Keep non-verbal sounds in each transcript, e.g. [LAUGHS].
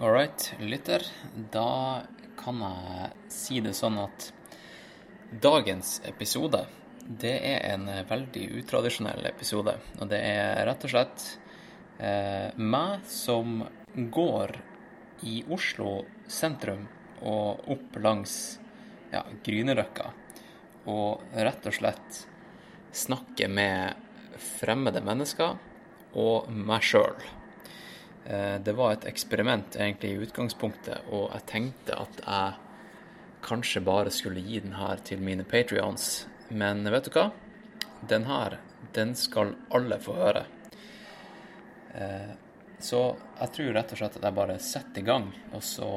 All right, lytter. Da kan jeg si det sånn at dagens episode, det er en veldig utradisjonell episode. Og det er rett og slett eh, meg som går i Oslo sentrum og opp langs ja, Grünerløkka og rett og slett snakker med fremmede mennesker og meg sjøl. Det var et eksperiment egentlig i utgangspunktet, og jeg tenkte at jeg kanskje bare skulle gi den her til mine patrions. Men vet du hva? Den her, den skal alle få høre. Så jeg tror rett og slett at jeg bare setter i gang, og så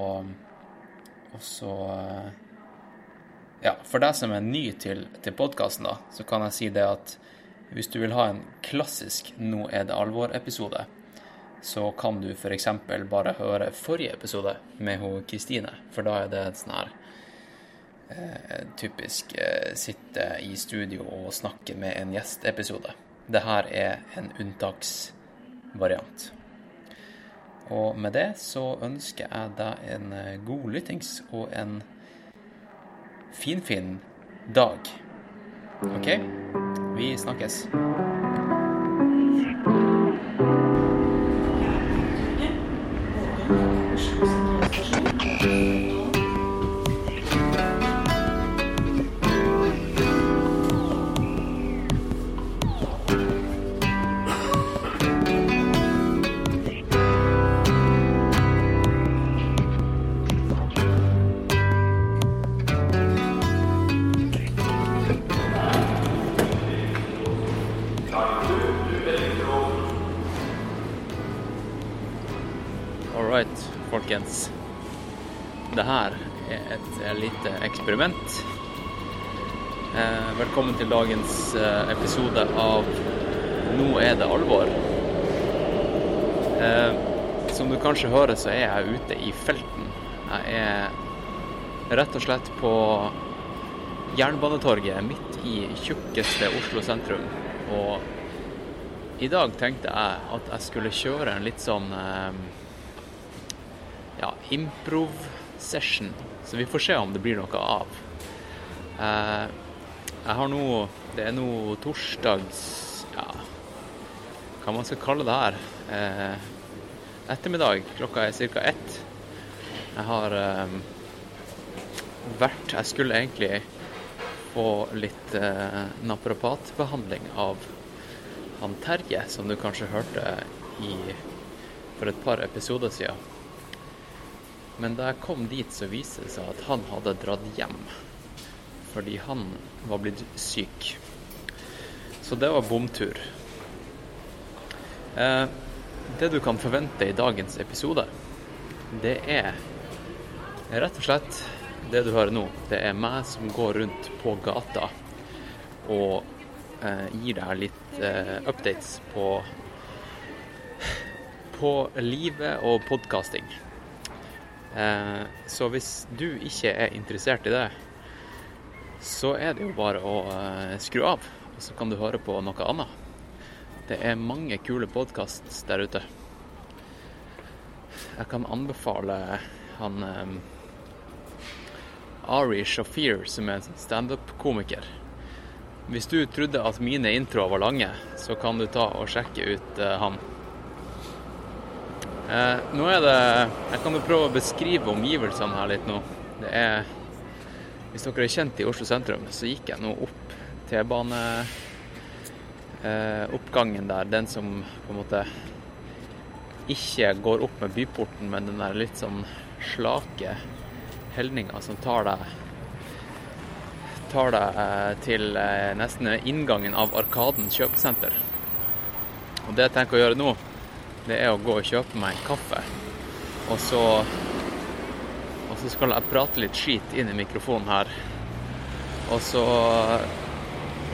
Og så Ja, for deg som er ny til, til podkasten, da, så kan jeg si det at hvis du vil ha en klassisk Nå er det alvor-episode, så kan du f.eks. bare høre forrige episode med hun Kristine, for da er det en sånn her eh, typisk eh, sitte i studio og snakke med en gjest-episode. Det her er en unntaksvariant. Og med det så ønsker jeg deg en god lyttings og en finfin dag. OK? Vi snakkes. All right, folkens. Det her er et eh, lite eksperiment. Eh, velkommen til dagens eh, episode av Nå er det alvor. Som du kanskje hører, så er jeg ute i felten. Jeg er rett og slett på Jernbanetorget midt i tjukkeste Oslo sentrum. Og i dag tenkte jeg at jeg skulle kjøre en litt sånn improv-session. Så vi får se om det blir noe av. Eh, jeg har nå Det er nå torsdags Ja, hva man skal kalle det her. Eh, ettermiddag. Klokka er ca. ett. Jeg har eh, vært Jeg skulle egentlig få litt eh, naprapatbehandling av han Terje, som du kanskje hørte i for et par episoder siden. Men da jeg kom dit, så viste det seg at han hadde dratt hjem. Fordi han var blitt syk. Så det var bomtur. Eh, det du kan forvente i dagens episode, det er rett og slett det du hører nå. Det er meg som går rundt på gata og eh, gir deg litt eh, updates på på livet og podkasting. Eh, så hvis du ikke er interessert i det, så er det jo bare å eh, skru av, og så kan du høre på noe annet. Det er mange kule podkasts der ute. Jeg kan anbefale han eh, Ari Shafir, som er en standup-komiker. Hvis du trodde at mine introer var lange, så kan du ta og sjekke ut eh, han. Eh, nå er det Jeg kan jo prøve å beskrive omgivelsene her litt nå. Det er Hvis dere er kjent i Oslo sentrum, så gikk jeg nå opp T-baneoppgangen der. Den som på en måte ikke går opp med byporten, men den der litt sånn slake helninga som tar deg tar deg eh, til eh, nesten inngangen av Arkaden kjøpesenter. Og det jeg tenker å gjøre nå, det er å gå og kjøpe meg en kaffe. Og så, og så skal jeg prate litt skit inn i mikrofonen her. Og så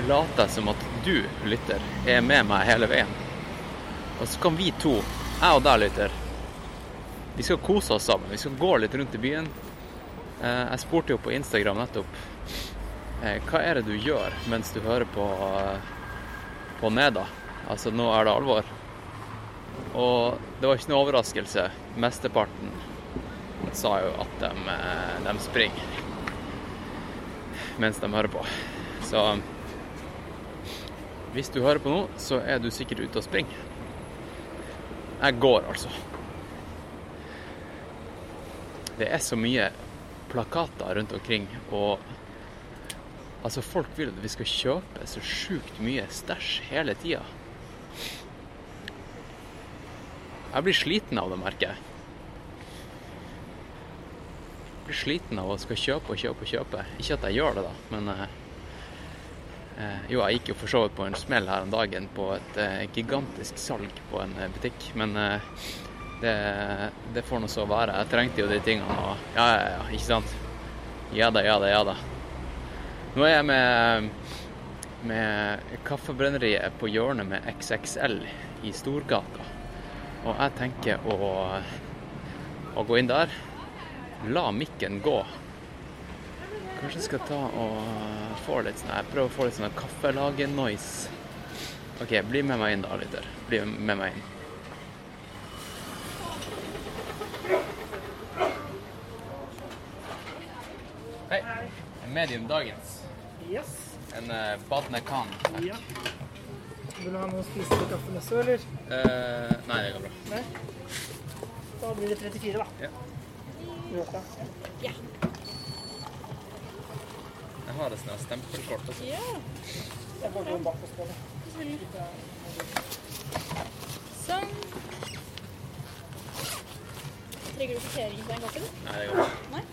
later jeg som at du, lytter, er med meg hele veien. Og så kan vi to, jeg og deg, lytter, vi skal kose oss sammen. Vi skal gå litt rundt i byen. Eh, Jeg spurte jo på Instagram nettopp eh, hva er det du gjør mens du hører på, eh, på Neda? Altså, nå er det alvor. Og det var ikke noe overraskelse. Mesteparten sa jo at de, eh, de springer mens de hører på. Så hvis du hører på nå, så er du sikkert ute og springer. Jeg går, altså. Det er så mye plakater rundt omkring, og altså folk vil at vi skal kjøpe så sjukt mye stæsj hele tida. Jeg blir sliten av det, merker jeg. Jeg blir sliten av å skal kjøpe og kjøpe og kjøpe. Ikke at jeg gjør det, da, men eh, eh, Jo, jeg gikk jo for så vidt på en smell her om dagen på et eh, gigantisk salg på en eh, butikk, men eh, det, det får nå så være. Jeg trengte jo de tingene og Ja, ja, ja, ikke sant? Ja da, ja da, ja da. Nå er jeg med, med Kaffebrenneriet på hjørnet med XXL i Storgata. Og jeg tenker å, å gå inn der. La mikken gå. Kanskje jeg skal ta og få litt sånn Jeg prøver å få litt sånn kaffelage-noise. OK, bli med meg inn da, lytter. Bli med meg inn. Hei. En medium dagens. Yes. En uh, badne kan. Ja. Vil du ha noe å spise til kaffen også, eller? Eh, nei, det går bra. Nei? Da blir det 34, da. Ja. Røta. Jeg har et sånt stempelkort også. Ja, Jeg får noen bak oss på det. sånn. Trenger du sortering på den kaffen? Nei, det går bra. Nei?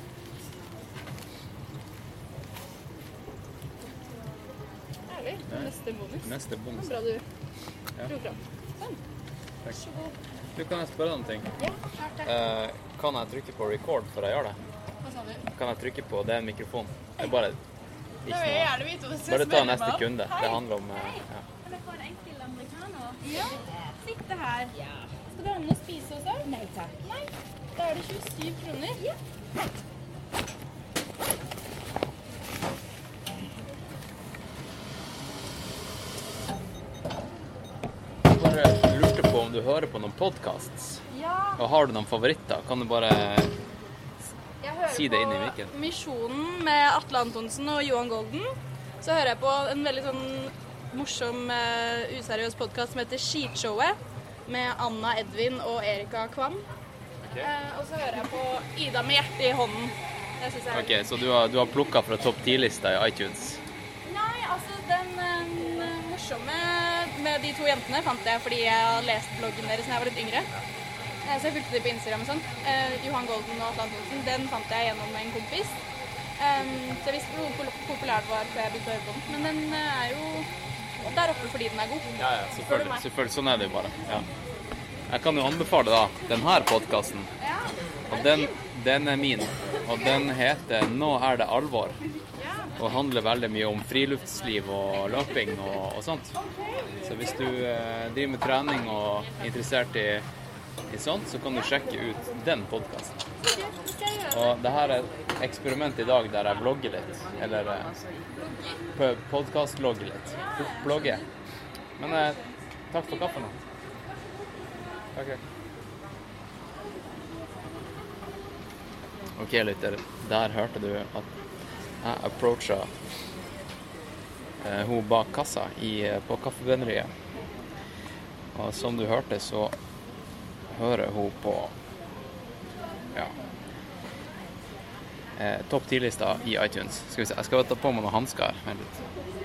Neste bonus. Bra du Ja. dro bra. Sånn. Takk. Så god. Du, kan jeg spørre deg om ting? Ja, klart det. Eh, kan jeg trykke på record før jeg gjør det? Hva sa du? Kan jeg trykke på det mikrofonen? Det er bare ikke noe. gjerne vite hva Bare ta neste kunde. Det handler om eh, ja. Kan jeg få en enkel americano? Ja, sitte her. Ja. Skal du ha noe å spise også? Nei takk. Nei. Da er det 27 kroner. Ja. Jeg bare lurte på om du hører på noen podcasts. ja. Og har du noen favoritter? Kan du bare Si det inn i mikken? Jeg hører på. Misjonen med Atle Antonsen og Johan Golden. Så hører jeg på en veldig sånn morsom, uh, useriøs podkast som heter Skitshowet. Med Anna Edvin og Erika Kvam. Eh, og så hører jeg på Ida med hjertet i hånden. Jeg er OK, så du har, du har plukka fra topp 10-lista i iTunes? Nei, altså den eh, morsomme med de to jentene fant jeg fordi jeg har lest bloggen deres da jeg var litt yngre. Eh, Så jeg fulgte dem på Instagram og sånn. Eh, Johan Golden og Atle Antonsen, den fant jeg gjennom en kompis. Um, så jeg visste hvor populær det var før jeg begynte å høre på den. Men den eh, er jo der oppe fordi den er god. Ja, ja, selvfølgelig. selvfølgelig. Sånn er det jo bare. Ja. Jeg kan jo anbefale da denne podkasten. Og den, den er min. Og den heter 'Nå er det alvor'. Og handler veldig mye om friluftsliv og løping og, og sånt. Så hvis du eh, driver med trening og er interessert i, i sånt, så kan du sjekke ut den podkasten. Og det her er et eksperiment i dag der jeg vlogger litt. Eller eh, podkastlogger litt. Blogger. Men eh, takk for kaffen. Okay. OK, lytter. Der hørte du at jeg approacha eh, hun bak kassa i, eh, på Kaffebrenneriet. Og som du hørte, så hører hun på ja eh, topp 10-lista i iTunes. Skal vi se, jeg skal ta på meg noen hansker. Vent litt.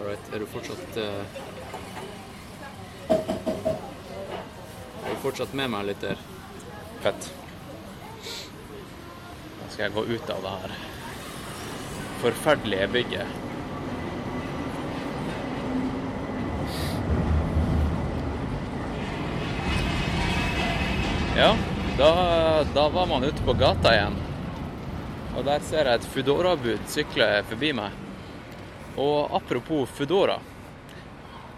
Alright, er du fortsatt eh, Er du fortsatt med meg, lytter? Fett. Da skal jeg gå ut av det her forferdelige bygget. Ja, da, da var man ute på gata igjen. Og der ser jeg et Foodora-bud sykle forbi meg. Og apropos Foodora.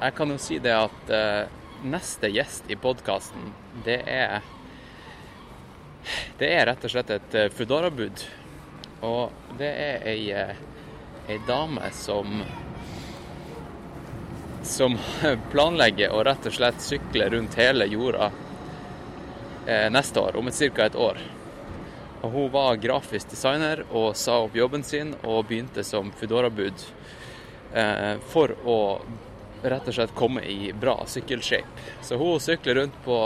jeg kan jo si det at eh, neste gjest i podkasten, det er Det er rett og slett et uh, Foodora-bud. Og det er ei, eh, ei dame som som [LAUGHS] planlegger å rett og slett sykle rundt hele jorda eh, neste år, om et ca. et år. Og hun var grafisk designer og sa opp jobben sin og begynte som Foodora-bud eh, for å rett og slett komme i bra sykkelshape. Så hun sykler rundt på,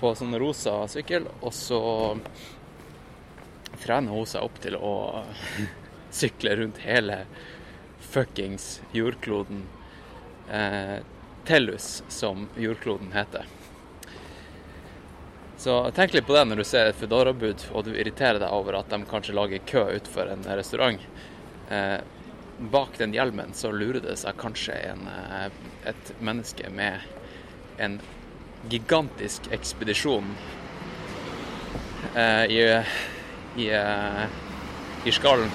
på sånn rosa sykkel, og så trener hun seg opp til å [LAUGHS] sykle rundt hele fuckings jordkloden. Eh, Tellus, som jordkloden heter. Så tenk litt på det når du ser et Foodora-bud og du irriterer deg over at de kanskje lager kø utenfor en restaurant. Eh, bak den hjelmen så lurer det seg kanskje en, eh, et menneske med en gigantisk ekspedisjon eh, i, i, eh, i skallen.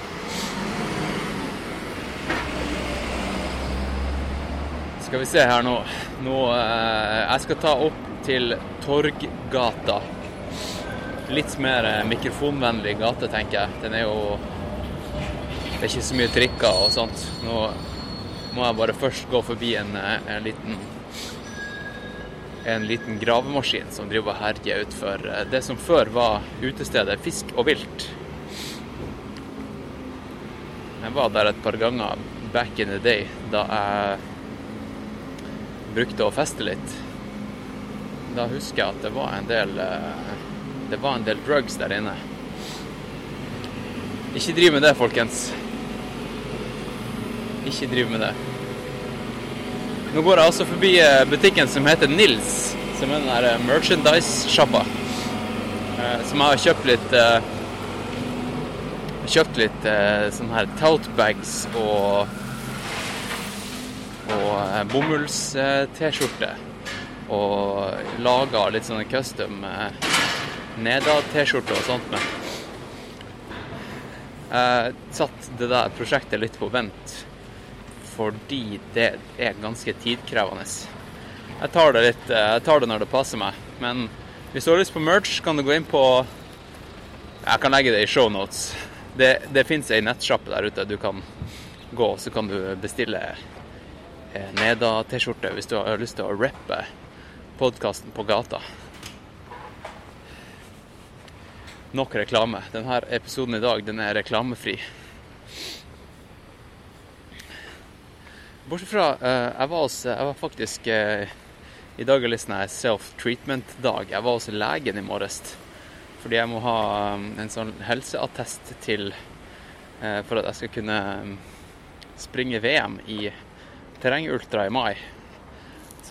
Skal vi se her nå. nå eh, jeg skal ta opp til Torggata. Litt mer eh, mikrofonvennlig gate, tenker jeg. Den er jo Det er ikke så mye trikker og sånt. Nå må jeg bare først gå forbi en, eh, en liten en liten gravemaskin som driver og herjer utfor eh, det som før var utestedet Fisk og vilt. Jeg var der et par ganger back in the day da jeg brukte å feste litt da husker jeg at det var en del eh, Det var en del drugs der inne. Ikke driv med det, folkens. Ikke driver med det. Nå går jeg altså forbi eh, butikken som heter Nils, som er den der eh, merchandise-sjappa. Som jeg har kjøpt litt Kjøpt litt sånne her tout bags og og bomulls-T-skjorte og laga litt sånne custom eh, Neda-T-skjorter og sånt med. Jeg satt det der prosjektet litt på vent fordi det er ganske tidkrevende. Jeg tar det litt, eh, jeg tar det når det passer meg. Men hvis du har lyst på merch, kan du gå inn på Jeg kan legge det i shownotes. Det, det fins ei nettsjappe der ute du kan gå, så kan du bestille eh, Neda-T-skjorte hvis du har lyst til å rappe podkasten på gata. Nok reklame. Denne episoden i dag den er reklamefri. Bortsett fra uh, jeg, var også, jeg var faktisk uh, I dag er litt sånn self-treatment-dag. Jeg var hos legen i morges fordi jeg må ha um, en sånn helseattest til for at jeg skal kunne springe VM i terrengultra i mai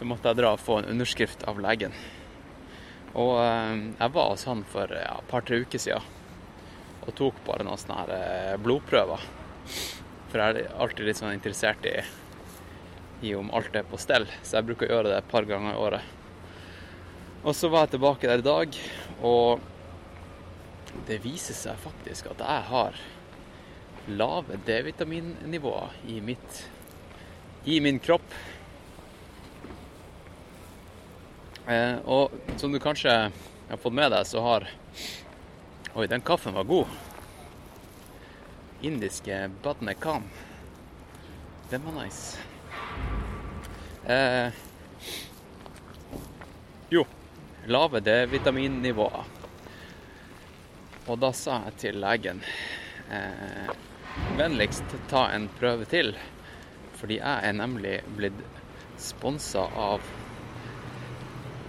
så måtte jeg dra og få en underskrift av legen. Og eh, jeg var hos han for ja, et par-tre uker siden og tok bare noen sånne her eh, blodprøver. For jeg er alltid litt sånn interessert i, i om alt er på stell, så jeg bruker å gjøre det et par ganger i året. Og så var jeg tilbake der i dag, og det viser seg faktisk at jeg har lave D-vitaminnivåer i, mitt, i min kropp. Eh, og som du kanskje har fått med deg, så har Oi, den kaffen var god. Indiske Badne. Den var nice. Eh, jo, lave D-vitaminnivåer. Og da sa jeg til legen eh, vennligst ta en prøve til, fordi jeg er nemlig blitt sponsa av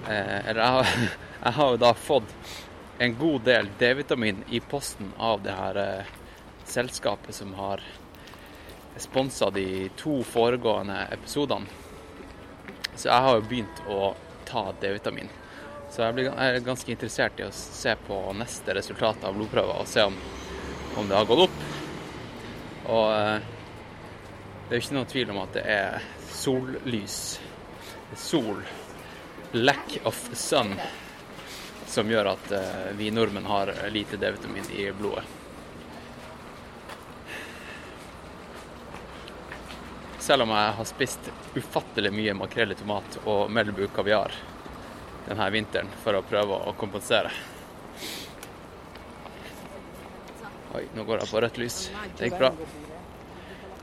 Eh, eller jeg [LAUGHS] jeg har, jo da fått en god del D-vitamin i posten av det her eh, selskapet som har sponsa de to foregående episodene. Så jeg har jo begynt å ta D-vitamin. Så jeg, blir, er ganske interessert i å se på neste resultat av blodprøver og se om, om det har gått opp. Og eh, det er jo ikke noen tvil om at det er sollys. Sol lack of sun som gjør at uh, vi nordmenn har lite D-vitamin i blodet. Selv om jeg har spist ufattelig mye makrell i tomat og Melbu kaviar denne vinteren for å prøve å kompensere. Oi, nå går jeg på rødt lys. Det gikk bra.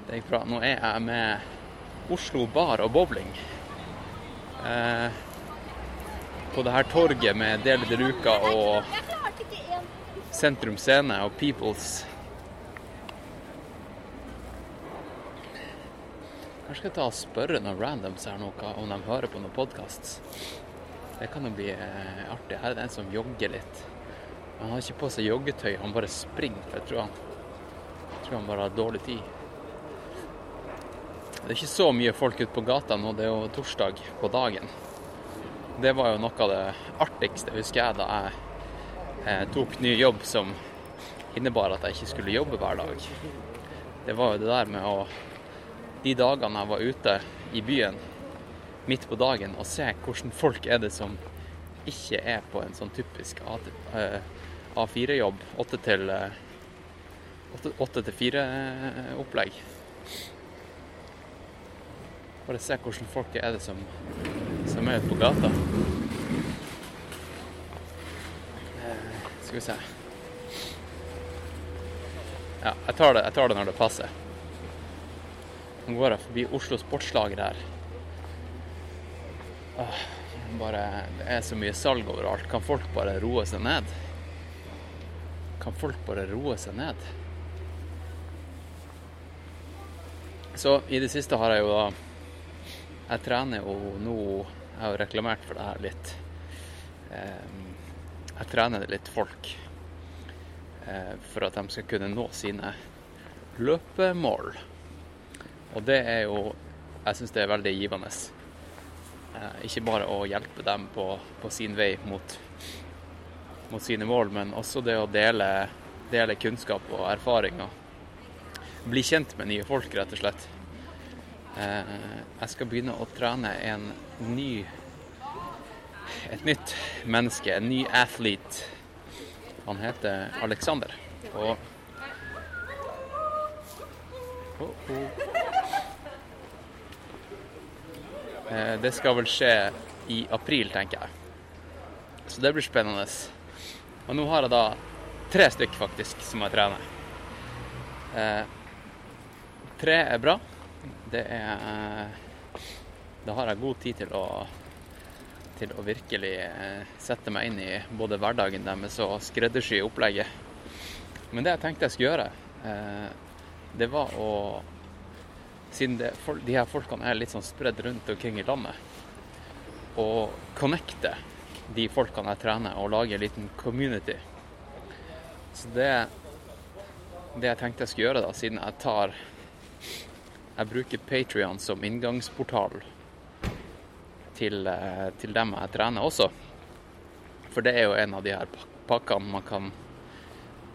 Det gikk bra. Nå er jeg med Oslo bar og bowling. Eh, på det her torget med Dele de Luca og Sentrum Scene og Peoples. Kanskje skal ta og spørre noen randoms her noe, om de hører på noen podkast. Det kan jo bli eh, artig. Her er det en som jogger litt. Han har ikke på seg joggetøy, han bare springer. Jeg tror han, jeg tror han bare har dårlig tid. Det er ikke så mye folk ute på gata nå, det er jo torsdag på dagen. Det var jo noe av det artigste, husker jeg, da jeg eh, tok ny jobb som innebar at jeg ikke skulle jobbe hver dag. Det var jo det der med å De dagene jeg var ute i byen midt på dagen og se hvordan folk er det som ikke er på en sånn typisk A4-jobb, 8 til 8 til 4-opplegg. Bare se hvordan folk er det som, som er ute på gata. Eh, skal vi se. Ja, jeg tar det, jeg tar det når det passer. Nå går jeg forbi Oslo Sportslager her. Bare, det er så mye salg overalt. Kan folk bare roe seg ned? Kan folk bare roe seg ned? Så i det siste har jeg jo da Jeg trener jo nå Jeg har jo reklamert for det her litt. Ehm, jeg trener litt folk eh, for at de skal kunne nå sine løpemål. Og det er jo Jeg syns det er veldig givende. Eh, ikke bare å hjelpe dem på, på sin vei mot, mot, sine mål, men også det å dele, dele kunnskap og erfaring. Og bli kjent med nye folk, rett og slett. Eh, jeg skal begynne å trene en ny et nytt menneske, en ny athlete. Han heter Alexander. Og oh, oh. Eh, det skal vel skje i april, tenker jeg. Så det blir spennende. Og nå har jeg da tre stykk faktisk som jeg trener. Eh, tre er bra. Det er Da har jeg god tid til å, til å virkelig eh, sette meg inn i både hverdagen deres og skreddersy opplegget. Men det jeg tenkte jeg skulle gjøre, det var å siden det, de her folkene er litt sånn spredd rundt omkring i landet, og connecte de folkene jeg trener, og lage en liten community. Så det, det jeg tenkte jeg skulle gjøre, da, siden jeg tar Jeg bruker Patrion som inngangsportal til, eh, til dem jeg trener også. For det er jo en av de her pakkene man kan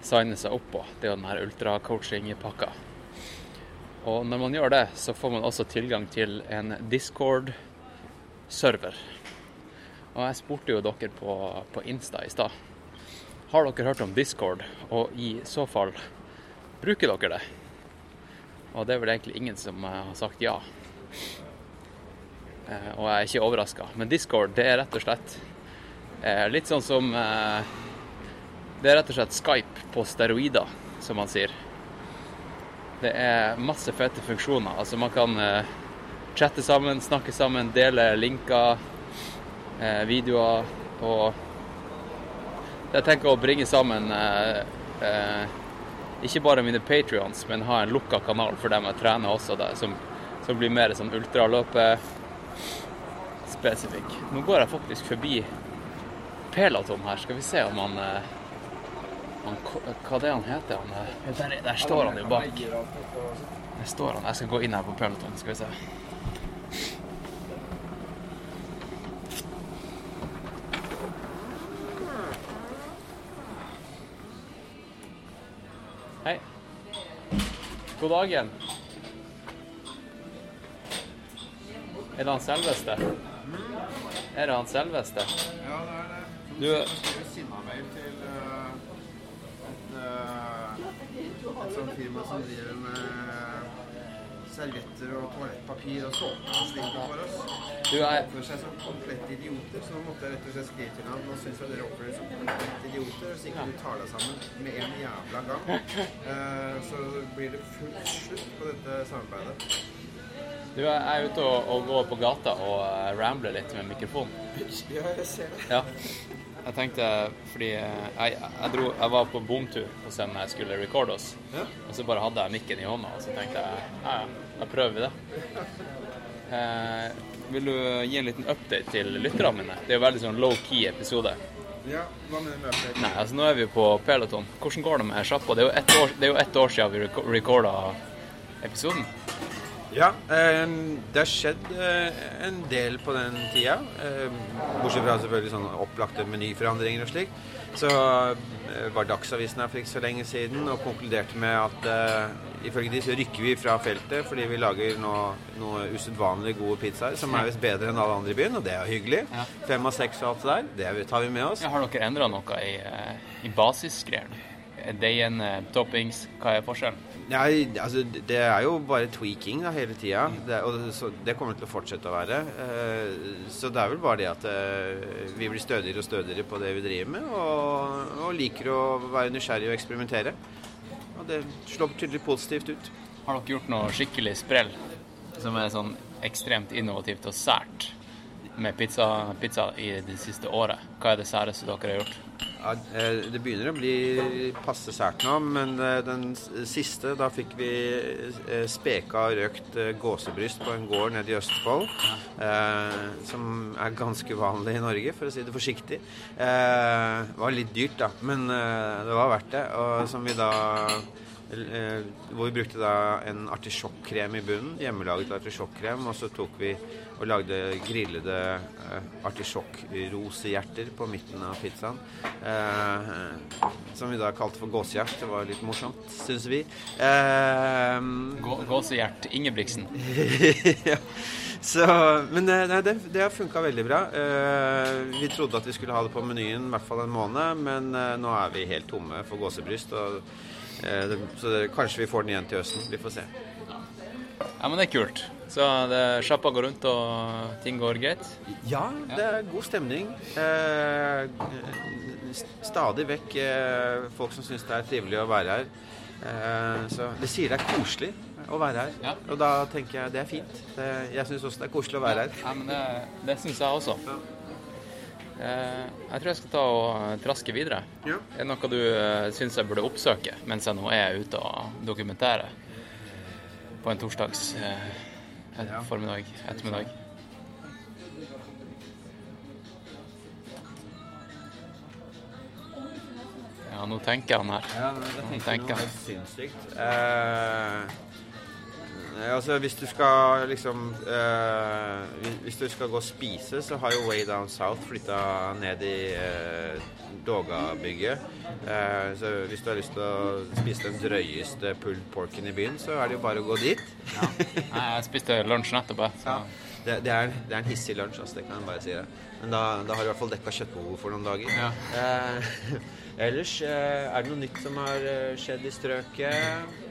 signe seg opp på. Det er jo den her ultracoaching-pakka. Og når man gjør det, så får man også tilgang til en Discord-server. Og jeg spurte jo dere på, på Insta i stad. Har dere hørt om Discord? Og i så fall, bruker dere det? Og det er vel egentlig ingen som eh, har sagt ja. Eh, og jeg er ikke overraska. Men Discord, det er rett og slett eh, litt sånn som Det er rett og slett Skype på steroider, som man sier. Det er masse fete funksjoner. Altså man kan eh, chatte sammen, snakke sammen, dele linker, eh, videoer og Jeg tenker å bringe sammen eh, ikke bare mine patrions, men ha en lukka kanal for dem jeg trener også, der, som, som blir mer sånn ultraløpespesifikk. Nå går jeg faktisk forbi Pelaton her. Skal vi se om han han, hva det han heter han? Der, der står han jo bak. Der står han. Jeg skal gå inn her på peloton, skal vi se. Hei. God dagen. Er det han selveste? Er det han selveste? Ja, det er det. Du, et sånt firma som driver med servietter og toalettpapir og såpe og slikt for oss. Du, er... oppfører seg som komplette idioter, så måtte jeg rett og slett skrive til ham. Nå syns jeg dere oppfører dere som komplette idioter, hvis ikke du tar deg sammen med en jævla gang. Uh, så blir det fullt slutt på dette samarbeidet. du, er ute og, og går på gata og eh, rambler litt med mikrofonen. Ja, jeg ser det. Ja. Jeg tenkte, fordi jeg, jeg, dro, jeg var på bomtur hos en jeg skulle recorde oss. Ja. Og så bare hadde jeg mikken i hånda, og så tenkte jeg ja, da prøver vi det. Eh, vil du gi en liten update til lytterne mine? Det er jo veldig sånn low-key episode. Ja, hva mener du med det? Nei, altså nå er vi på Peloton. Hvordan går det med sjappa? Det er jo ett år, det ett år siden vi recorda episoden. Ja, eh, det har skjedd eh, en del på den tida. eh, Bortsett fra selvfølgelig sånne opplagte menyforandringer og slik. Så var Dagsavisen her for ikke så lenge siden og konkluderte med at ifølge de så rykker vi fra feltet fordi vi lager nå noe usedvanlig gode pizzaer som er visst bedre enn alle andre i byen, og det er hyggelig. Fem av seks og alt det der, det tar vi med oss. Ja, har dere endra noe i, i basisgreiene? Deigen, eh, toppings, hva er forskjellen? Nei, altså det er jo bare tweaking da, hele tida. Og det, så det kommer til å fortsette å være. Eh, så det er vel bare det at eh, vi blir stødigere og stødigere på det vi driver med, og, og liker å være nysgjerrig og eksperimentere. Og det slår tydelig positivt ut. Har dere gjort noe skikkelig sprell som er sånn ekstremt innovativt og sært med pizza, pizza i det siste året? Hva er det særeste dere har gjort? Ja, eh, det begynner å bli passe sært nå, men eh, den siste, da fikk vi eh, speka og røkt eh, gåsebryst på en gård nede i Østfold. Eh, som er ganske vanlig i Norge, for å si det forsiktig. Eh, det var litt dyrt, da, men eh, det var verdt det. Og som vi da eh, hvor vi brukte da en artisjokkrem i bunnen, hjemmelaget artisjokkrem, og så tok vi og lagde grillede eh, artisjokkrosehjerter på midten av pizzaen. Eh, som vi da kalte for gåsehjert. Det var litt morsomt, syns vi. Eh, Gå- Gåsehjert Ingebrigtsen. [LAUGHS] ja. Så, men eh, nei, det, det har funka veldig bra. Eh, vi trodde at vi skulle ha det på menyen i hvert fall en måned, men eh, nå er vi helt tomme for gåsebryst. Og, eh, så det, kanskje vi får den igjen til høsten. Vi får se. Ja, men det er kult. Så det, sjappa går rundt, og ting går greit? Ja, det er god stemning. Eh, stadig vekk eh, folk som syns det er trivelig å være her. Eh, så det sier det er koselig å være her. Ja. Og da tenker jeg det er fint. Det, jeg syns også det er koselig å være her. Ja, men det, det syns jeg også. Eh, jeg tror jeg skal ta og traske videre. Ja. Er det noe du uh, syns jeg burde oppsøke mens jeg nå er ute og dokumenterer på en torsdags eh, et formiddag, ettermiddag? Ja, nå tenker han her. Ja, Nå tenker jeg. helt sinnssykt. Eh, altså, hvis du skal liksom eh, hvis- du skal gå og spise, så har jo Way Down South flytta ned i eh, Doga-bygget. Uh, så hvis du har lyst til å spise den drøyeste pulled porken i byen, så er det jo bare å gå dit. Nei, jeg spiste lunsj nettopp. Så. Ja. Det, det, er, det er en hissig lunsj, altså, det kan jeg bare si det. Men da, da har du i hvert fall dekka kjøttbehovet for noen dager. Ja. Uh, [LAUGHS] ellers, uh, er det noe nytt som har eh, skjedd i strøket?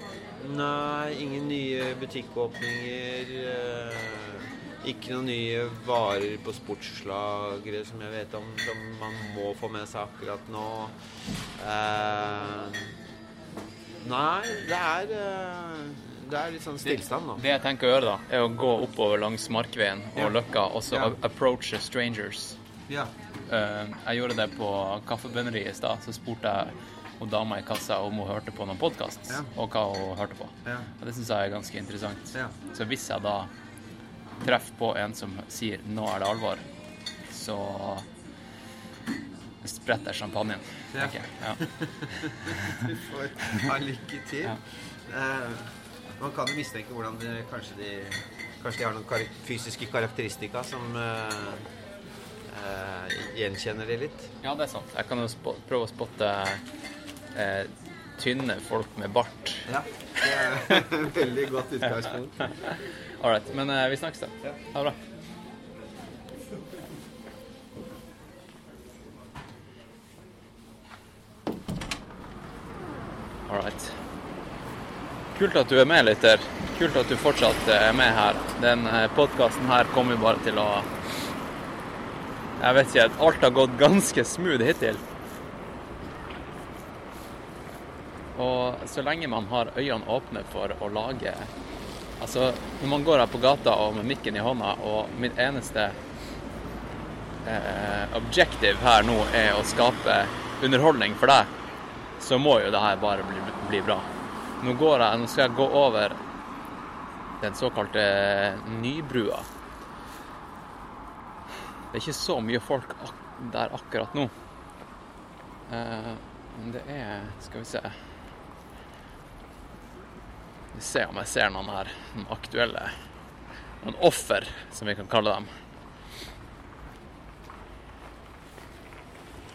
Nei, ingen nye butikkåpninger. Eh, ikke noen nye varer på sportslagre som jeg vet om, som man må få med seg akkurat nå. Eh, nei, det er eh, Det er litt sånn stillstand nå. Det jeg tenker å gjøre, da, er å gå oppover langs Markveien og Ja. Løkka, og så Ja. approache strangers. Ja. Eh, jeg gjorde det på Kaffebønneriet i stad. Så spurte jeg hun dama i kassa om hun hørte på noen podkast, Ja. og hva hun hørte på. Ja. Og det syns jeg er ganske interessant. Ja. Så hvis jeg da treffer på en som sier 'nå er det alvor', så spretter jeg champagnen, tenker jeg. Ja. [LAUGHS] Du får ha lykke til. Ja. Eh, man kan jo mistenke hvordan de, kanskje, de, kanskje de har noen kar fysiske karakteristika som uh, uh, gjenkjenner de litt. ja, det er sant. Jeg kan jo prøve å spotte eh, tynne folk med bart. Ja, det er [LAUGHS] veldig godt utgangspunkt. All right. Men eh, vi snakkes, da. Ha det bra. All right. Kult at du er med, lytter. Kult at du fortsatt er med her. Den podkasten her kommer bare til å Jeg vet ikke, alt har gått ganske smooth hittil. Og så lenge man har øynene åpne for å lage Altså, når man går her på gata og med mikken i hånda, og mitt eneste eh, objective her nå er å skape underholdning for deg, så må jo det her bare bli, bli bra. Nå, jeg, nå skal jeg gå over den såkalte Nybrua. Det er ikke så mye folk ak der akkurat nå. Eh, men det er Skal vi se vi ser om jeg ser noen her, noen aktuelle Noen offer, som vi kan kalle dem.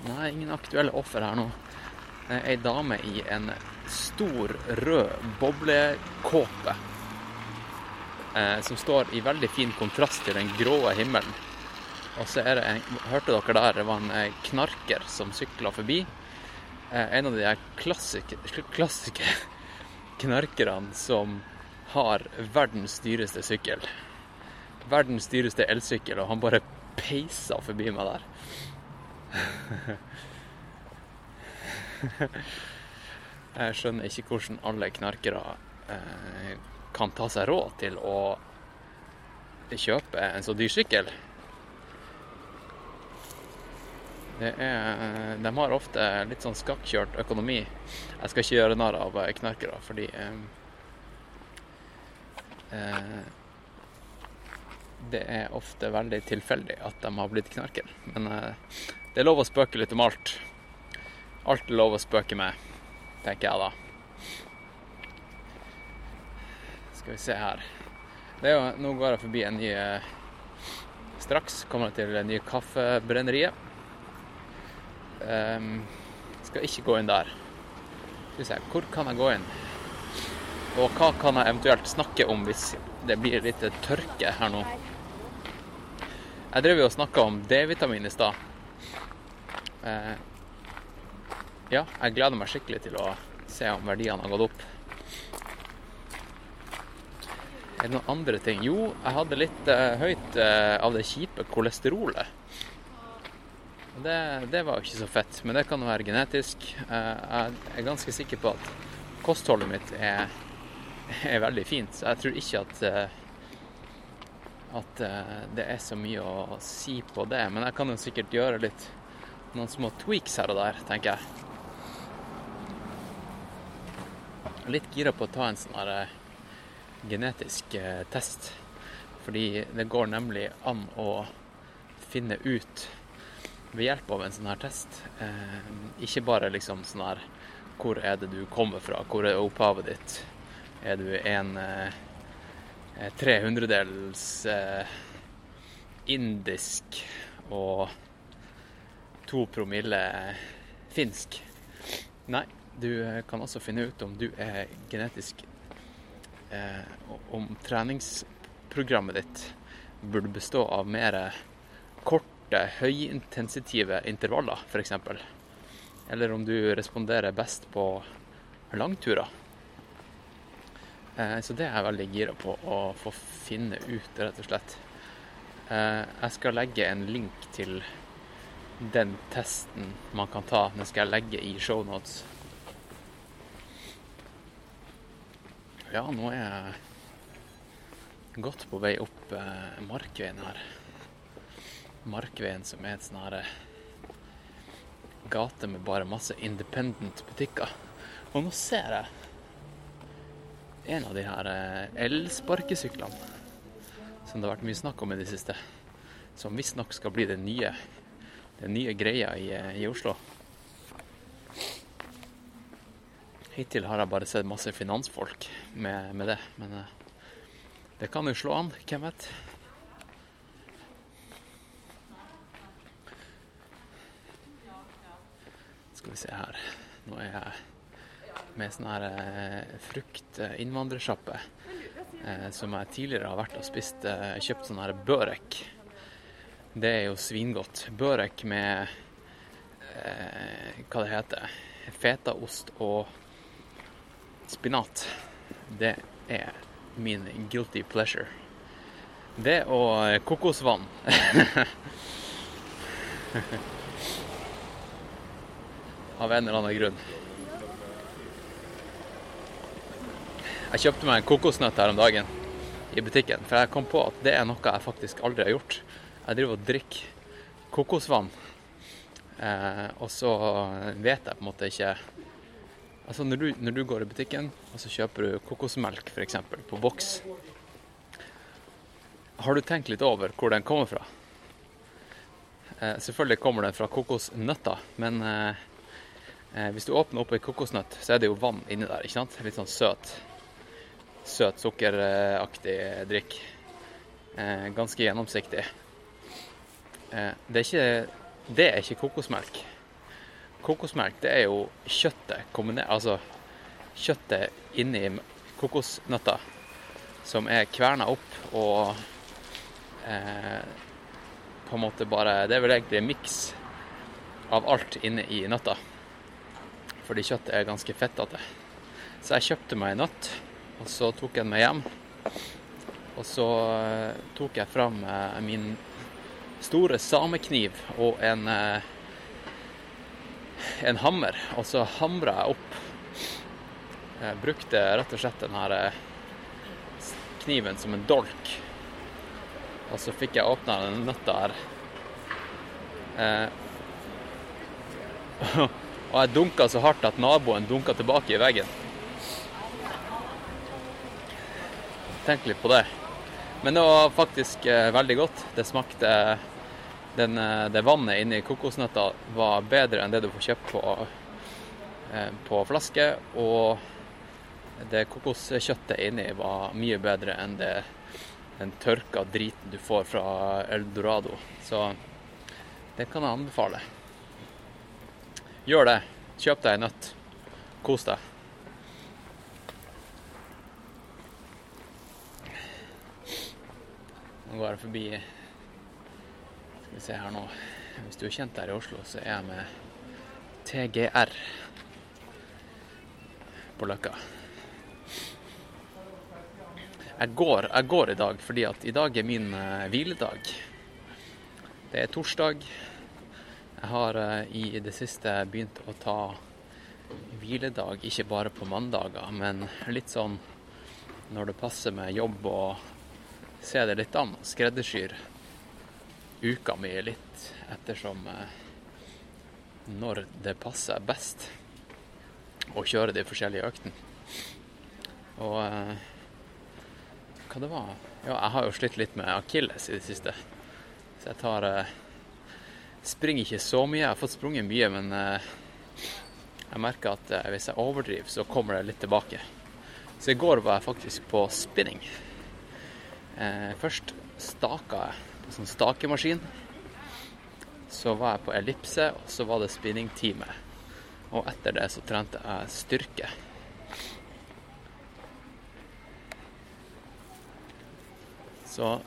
Nei, ingen aktuelle offer her nå. Ei dame i en stor, rød boblekåpe. Eh, som står i veldig fin kontrast til den grå himmelen. Og så er det en Hørte dere der? Det var en eh, knarker som sykla forbi. Eh, en av de klassiske, klassiske knarkerne som har verdens dyreste sykkel. Verdens dyreste elsykkel, og han bare peisa forbi meg der. [LAUGHS] Jeg skjønner ikke hvordan alle knarkere eh, kan ta seg råd til å kjøpe en så dyr sykkel. Er, de har ofte litt sånn skakkjørt økonomi. Jeg skal ikke gjøre narr av knarkere, fordi eh, eh, Det er ofte veldig tilfeldig at de har blitt knarker. Men eh, det er lov å spøke litt om alt. Alt er lov å spøke med, tenker jeg da. Skal vi se her. Jo, nå går jeg forbi en ny eh, Straks kommer jeg til det nye kaffebrenneriet. Um, skal ikke gå inn der. Se, hvor kan jeg gå inn? Og hva kan jeg eventuelt snakke om hvis det blir litt tørke her nå? Jeg drev jo og snakka om D-vitamin i stad. Uh, ja, jeg gleder meg skikkelig til å se om verdiene har gått opp. Er det noen andre ting? Jo, jeg hadde litt uh, høyt uh, av det kjipe kolesterolet. Det, det, var ikke så fett, men det kan være genetisk. Eh, jeg er ganske sikker på at kostholdet mitt er, er veldig fint, jeg tror ikke at, eh, at eh, det er så mye å si på det. Men jeg kan jo sikkert gjøre litt noen små tweaks her og der, tenker jeg. Litt gira på å ta en sånn her genetisk test. Fordi det går nemlig an å finne ut ved hjelp av en sånn her test. Eh, ikke bare liksom sånn her Hvor er det du kommer fra? Hvor er opphavet ditt? Er du en eh, 300-dels eh, indisk og to promille finsk? Nei, du eh, kan også finne ut om du er genetisk eh, Om treningsprogrammet ditt burde bestå av mer kort korte, høyintensitive intervaller, f.eks. Eller om du responderer best på langturer. Eh, så det er jeg veldig gira på å få finne ut, rett og slett. Eh, jeg skal legge en link til den testen man kan ta. Den skal jeg legge i shownotes. Ja, nå er jeg godt på vei opp eh, Markveien her. Markveien, som er et sånn her eh, gate med bare masse independent butikker. Og nå ser jeg en av de her eh, elsparkesyklene som det har vært mye snakk om i det siste. Som visstnok skal bli den nye, den nye greia i, eh, i Oslo. Hittil har jeg bare sett masse finansfolk med, med det, men det kan jo slå an, hvem vet. Skal vi se her. Nå er jeg med sånn her eh, frukt-innvandrersjappe eh, som jeg tidligere har vært og spist. Eh, kjøpt sånn her børek. Det er jo svingodt. Børek med eh, hva det heter, fetaost og spinat. det er min guilty pleasure. Det og eh, kokosvann. [LAUGHS] Av en eller annen grunn. Jeg kjøpte meg en kokosnøtt her om dagen i butikken, for jeg kom på at det er noe jeg faktisk aldri har gjort. Jeg driver og drikker kokosvann, eh, og så vet jeg på en måte ikke Altså når du, når du går i butikken og så kjøper du kokosmelk f.eks. på boks, har du tenkt litt over hvor den kommer fra? Eh, selvfølgelig kommer den fra kokosnøtter, men eh, hvis du åpner opp ei kokosnøtt, så er det jo vann inni der. ikke sant? Litt sånn søt. Søt, sukkeraktig drikk. Eh, ganske gjennomsiktig. Eh, det, er ikke, det er ikke kokosmelk. Kokosmelk det er jo kjøttet kombinert Altså kjøttet inni kokosnøtta som er kverna opp og eh, på en måte bare Det er vel egentlig en miks av alt inne i nøtta. Fordi kjøttet er ganske fettete. Så jeg kjøpte meg en nøtt, og så tok jeg den med hjem. Og så eh, tok jeg fram eh, min store samekniv og en eh, en hammer, og så hamra jeg opp. Jeg brukte rett og slett den her kniven som en dolk. Og så fikk jeg åpna den nøtta her. Eh, [LAUGHS] og jeg dunka så hardt at naboen dunka tilbake i veggen. Tenk litt på det. Men det var faktisk eh, veldig godt. Det smakte den, eh, det vannet inni kokosnøtta var bedre enn det du får kjøpt på, eh, på flaske. Og det kokoskjøttet inni var mye bedre enn det, den tørka driten du får fra Eldorado. Så det kan jeg anbefale. Gjør det. Kjøp deg en nøtt. Kos deg. Nå går jeg forbi Skal vi se her nå. Hvis du er kjent her i Oslo, så er jeg med TGR på Løkka. Jeg går, jeg går i dag fordi at i dag er min eh, hviledag. Det er torsdag. Jeg har eh, i det siste begynt å ta hviledag ikke bare på mandager, men litt sånn når det passer med jobb og se det litt an. Skreddersyr uka mi litt ettersom eh, når det passer best å kjøre de forskjellige øktene. Og eh, hva det var Ja, jeg har jo slitt litt med akilles i det siste. Så jeg tar Springer ikke så mye. Jeg har fått sprunget mye, men eh, jeg merker at eh, hvis jeg overdriver, så kommer det litt tilbake. Så i går var jeg faktisk på spinning. Eh, først staka jeg på sånn stakemaskin. Så var jeg på ellipse, og så var det spinningtime. Og etter det så trente jeg styrke. Så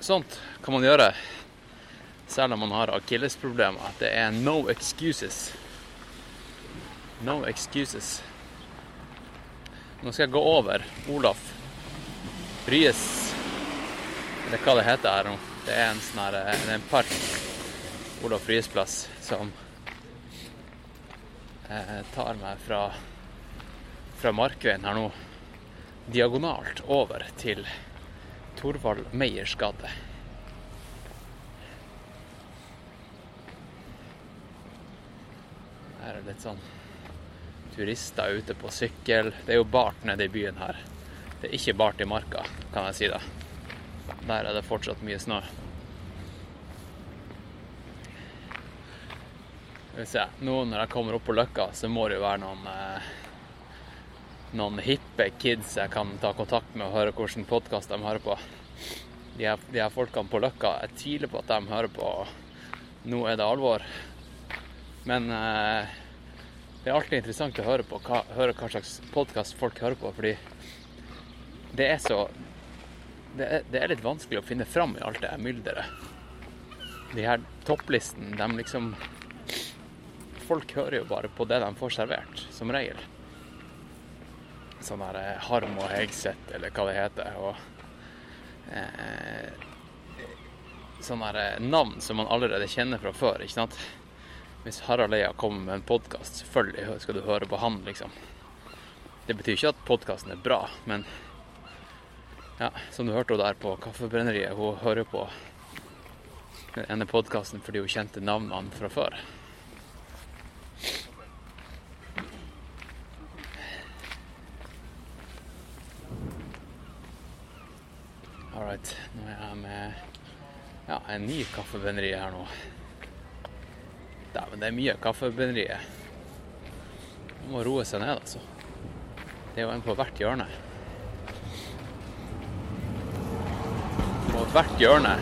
sånt kan man gjøre selv om man har akillesproblemer. Det er no excuses. No excuses. Nå skal jeg gå over Olaf Ryes Eller hva det heter her nå. Det er en sånn her Det er en park, Olaf Ryes plass, som eh, tar meg fra, fra Markveien her nå diagonalt over til Torvald Meyers gate. Her er litt sånn turister ute på sykkel. Det er jo bart nede i byen her. Det er ikke bart i marka, kan jeg si det. Der er det fortsatt mye snø. Skal vi se. Nå når jeg kommer opp på Løkka, så må det jo være noen eh, noen hippe kids jeg kan ta kontakt med og høre hvilken podkast de hører på. De her, de her folkene på Løkka, jeg tviler på at de hører på Nå er det alvor. Men eh, det er alltid interessant å høre på hva, høre hva slags podkast folk hører på, fordi det er så det er, det er litt vanskelig å finne fram i alt det her mylderet. De her topplistene, de liksom Folk hører jo bare på det de får servert, som regel. sånn der eh, Harm og Hegseth, eller hva det heter. Og eh, sånne der eh, navn som man allerede kjenner fra før. ikke sant? Hvis Harald Eia kommer med en podkast, selvfølgelig skal du høre på han, liksom. Det betyr ikke at podkasten er bra, men ja, som du hørte der på Kaffebrenneriet, hun hører på den ene podkasten fordi hun kjente navnene fra før. All right. Nå er jeg med ja, en ny kaffebrenneri her nå. Dæven, det er mye kaffebrenneri. Man må roe seg ned, altså. Det er jo en på hvert hjørne. På hvert hjørne.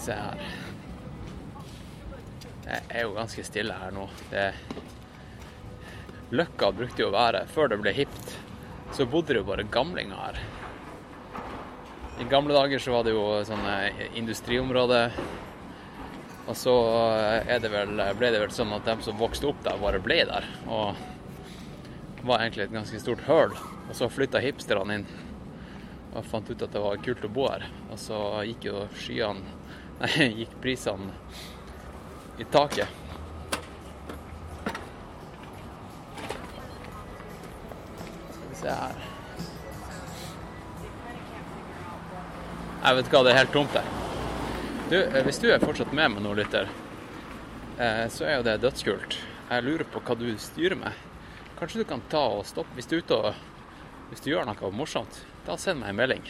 Se her. Det er jo ganske stille her nå. Det Løkka brukte jo å være, før det ble hipt, så bodde det jo bare gamlinger her. I gamle dager så var det jo sånne industriområde. Og så er det vel, ble det vel sånn at de som vokste opp der, bare ble der. Og var egentlig et ganske stort høl. Og så flytta hipsterne inn og fant ut at det var kult å bo her. Og så gikk jo skyene [LAUGHS] Nei, gikk prisene i taket. Skal vi se her Jeg vet hva, det er helt tomt der. Du, eh, hvis du er fortsatt med meg nå, lytter, eh, så er jo det dødskult. Jeg lurer på hva du styrer med. Kanskje du kan ta og stoppe hvis du er ute og hvis du gjør noe morsomt. Da send meg en melding.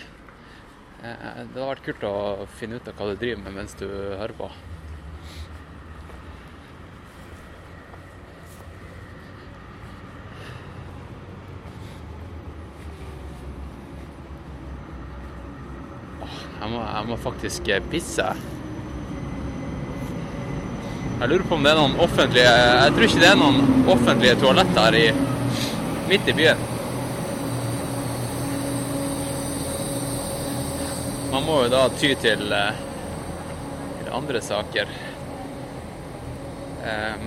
Eh, Det hadde vært kult å finne ut av hva du driver med mens du hører på. Må, faktisk eh, pisse. Jeg lurer på om det er noen offentlige Jeg tror ikke det er noen offentlige toaletter i, midt i byen. Man må jo da ty til, eh, til andre saker. Um,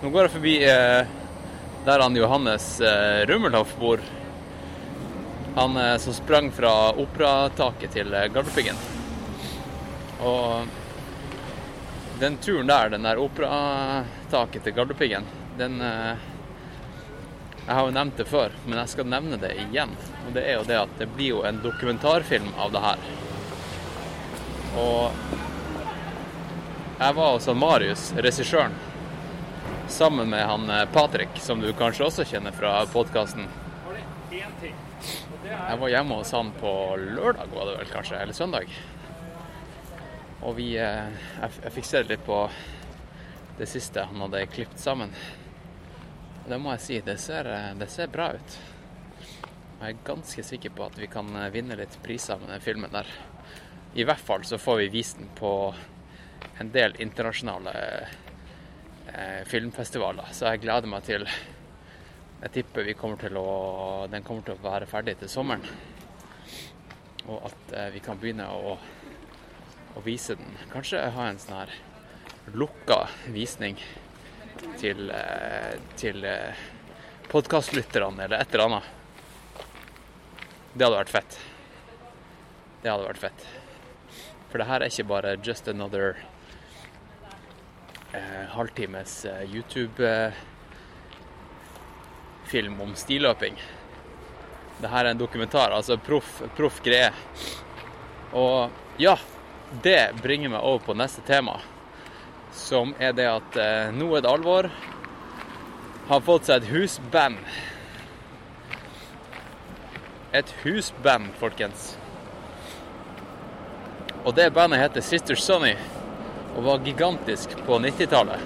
nå går jeg forbi uh, der han Johannes uh, Rummelhoff bor. Han eh, som sprang fra operataket til Galdhøpiggen. Gardepiggen. Og den turen der, den der operataket til Gardepiggen, den eh, Jeg har jo nevnt det før, men jeg skal nevne det igjen. Og det er jo det at det blir jo en dokumentarfilm av det her. Og jeg var hos Marius, regissøren, sammen med han eh, Patrick, som du kanskje også kjenner fra podkasten. Jeg var hjemme hos han på lørdag, var det vel kanskje, eller søndag. Og vi eh, Jeg, fikk se litt på det siste han hadde klippet sammen. Det må jeg si, det ser, eh, det ser bra ut. Jeg er ganske sikker på at vi kan eh, vinne litt priser med den filmen der. I hvert fall så får vi vist den på en del internasjonale eh, filmfestivaler, så jeg gleder meg til jeg tipper kommer å, den kommer til å være ferdig til sommeren. Og at eh, vi kan begynne å, å, vise den. Kanskje ha en sånn her lukka visning til, eh, til eh, podkastlytterne eller et eller annet. Det hadde vært fett. Det hadde vært fett. For det her er ikke bare just another eh, halvtimes eh, YouTube eh, film om stiløping. Dette er en dokumentar, altså proff proff greie. Og ja, det bringer meg over på neste tema, som er det at eh, nå er det alvor. Har fått seg et husband. Et husband, folkens. Og det bandet heter Sister Sunny og var gigantisk på 90-tallet.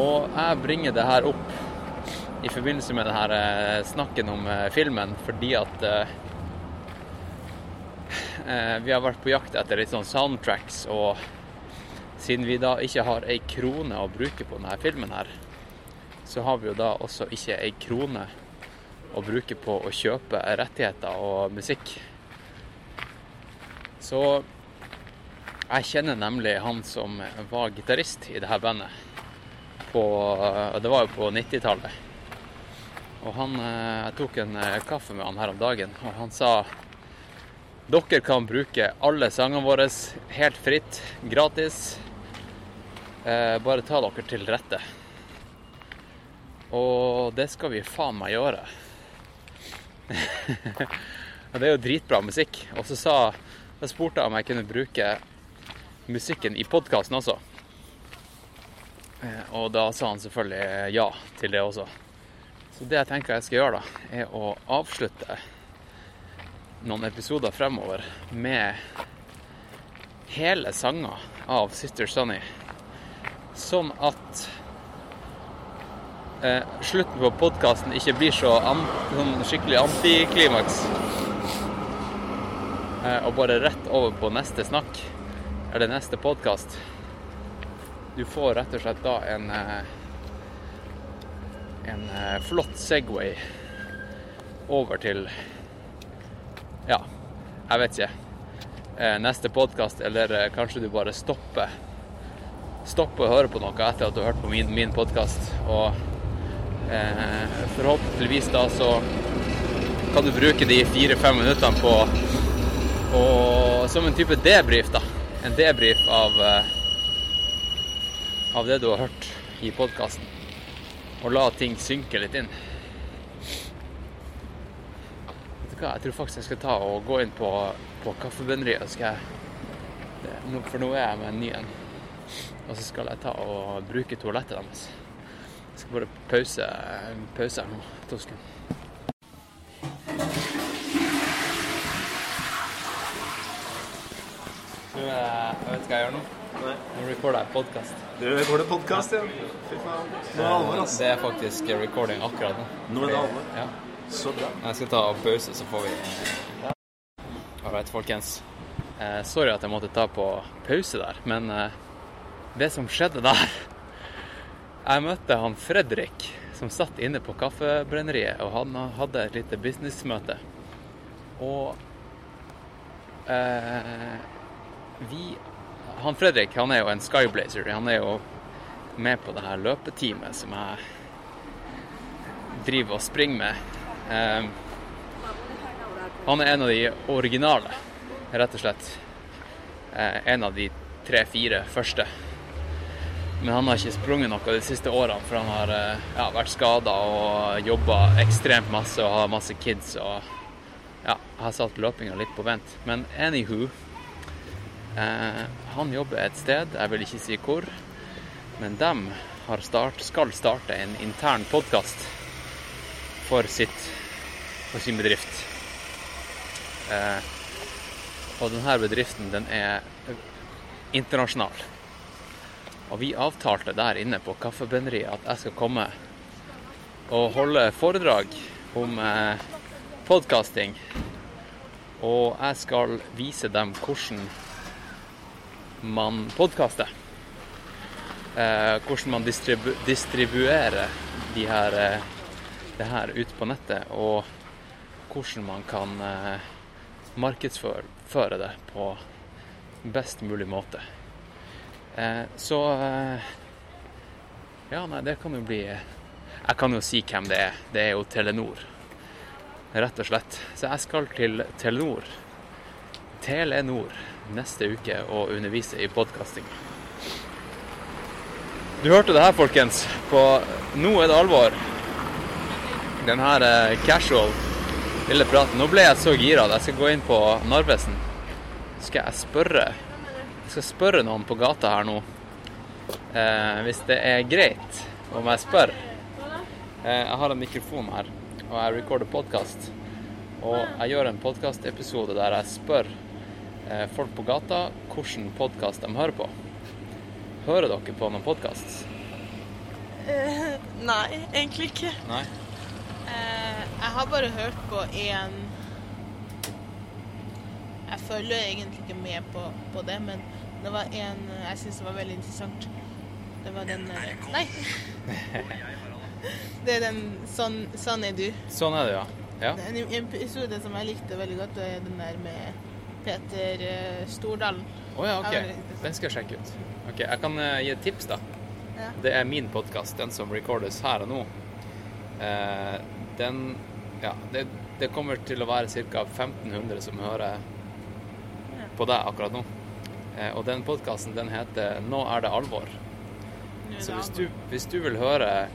Og jeg bringer det her opp i forbindelse med denne snakken om eh, filmen, fordi at eh, eh, vi har vært på jakt etter litt sånn soundtracks, og siden vi da ikke har ei krone å bruke på denne filmen her, så har vi jo da også ikke ei krone å bruke på å kjøpe rettigheter og musikk. Så jeg kjenner nemlig han som var gitarist i det her bandet. på Det var jo på 90-tallet. Og han eh, Jeg tok en eh, kaffe med han her om dagen, og han sa dere kan bruke alle sangene våre helt fritt, gratis. Eh, bare ta dere til rette. Og det skal vi faen meg gjøre. [LAUGHS] det er jo dritbra musikk. Og så sa jeg spurte jeg om jeg kunne bruke musikken i podkasten også. Og da sa han selvfølgelig ja til det også. Så det jeg tenker jeg skal gjøre, da, er å avslutte noen episoder fremover med hele sanger av Sister Sunny. Sånn at eh, slutten på podkasten ikke blir så an, sånn skikkelig antiklimaks. Eh, og bare rett over på neste snakk, eller neste podkast. Du får rett og slett da en eh, en eh, flott Segway over til ja, jeg vet ikke. Eh, neste podkast, eller eh, kanskje du bare stopper Stopper å høre på noe etter at du har hørt på min, min podkast. Og eh, forhåpentligvis da så kan du bruke de fire-fem minuttene på og, som en type debrief, da. En debrief av av det du har hørt i podkasten. Og la ting synke litt inn. Vet du hva, jeg tror faktisk jeg skal ta og gå inn på, på kaffebønneriet. Skal jeg, for nå er jeg med en ny en. Og så skal jeg ta og bruke toalettet deres. Jeg skal bare pause, pause her nå. To sekunder. Eh, jeg vet hva jeg gjør nå. Nei. Nå recorder jeg podkast. Du recorder podkast, ja. Fy faen. Nå er det alvor, altså. Det er faktisk recording akkurat nå. Nå er det alvor. Ja. Så bra. Jeg skal ta pause, så får vi Alright, folkens. Eh, sorry at jeg måtte ta på pause der, men eh, det som skjedde der [LAUGHS] Jeg møtte han Fredrik, som satt inne på Kaffebrenneriet, og han hadde et lite businessmøte. Og eh, vi Han Fredrik han er jo en skyblazer. Han er jo med på det her løpeteamet som jeg driver og springer med. Um, han er en av de originale, rett og slett. Uh, en av de tre-fire første. Men han har ikke sprunget noe de siste årene, for han har eh, ja, vært skada og jobba ekstremt masse og har masse kids. og ja, har satt løpinga litt på vent. Men anywho Han jobber et sted, jeg vil ikke si hvor, men de har start, skal starte en intern podkast for, for sin bedrift. Eh, og denne bedriften den er internasjonal. Og vi avtalte der inne på Kaffebønneriet at jeg skal komme og holde foredrag om eh, podkasting. Og jeg skal vise dem hvordan man podkaster. Eh, hvordan man distribu distribuerer de her, eh, det her ut på nettet, og hvordan man kan eh, markedsføre det på best mulig måte. Eh, så eh, Ja, nei, det kan jo bli Jeg kan jo si hvem det er. Det er jo Telenor. Rett og slett. Så jeg skal til Telenor, Telenor, neste uke og undervise i podkasting. Du hørte det her, folkens. På Nå er det alvor. Den her eh, casual lille praten. Nå ble jeg så gira at jeg skal gå inn på Narvesen. Skal jeg spørre Jeg skal spørre noen på gata her nå. Eh, hvis det er greit om jeg spør. Eh, jeg har en mikrofon her, og jeg recorder podkast. Og jeg gjør en podkastepisode der jeg spør folk på gata hvilken podkast de hører på. Hører dere på noen podkast? Uh, nei, egentlig ikke. Nei? Uh, jeg har bare hørt på én Jeg følger egentlig ikke med på, på det, men det var en jeg syns var veldig interessant. Det var den uh, Nei! [LAUGHS] Det er den Sånn, sånn er du. Sånn er det, ja. ja. En episode som jeg likte veldig godt, er den der med Peter eh, Stordalen. Å ja, Ja, OK. Den skal jeg sjekke ut. Ok, Jeg kan eh, gi et tips, da. Ja. Det er min podkast, den som recordes her og nå. Eh, den Ja, det, det kommer til å være ca. 1500 som hører på deg akkurat nå. Og den podkasten, den heter 'Nå er det alvor'. Så hvis du, hvis du vil høre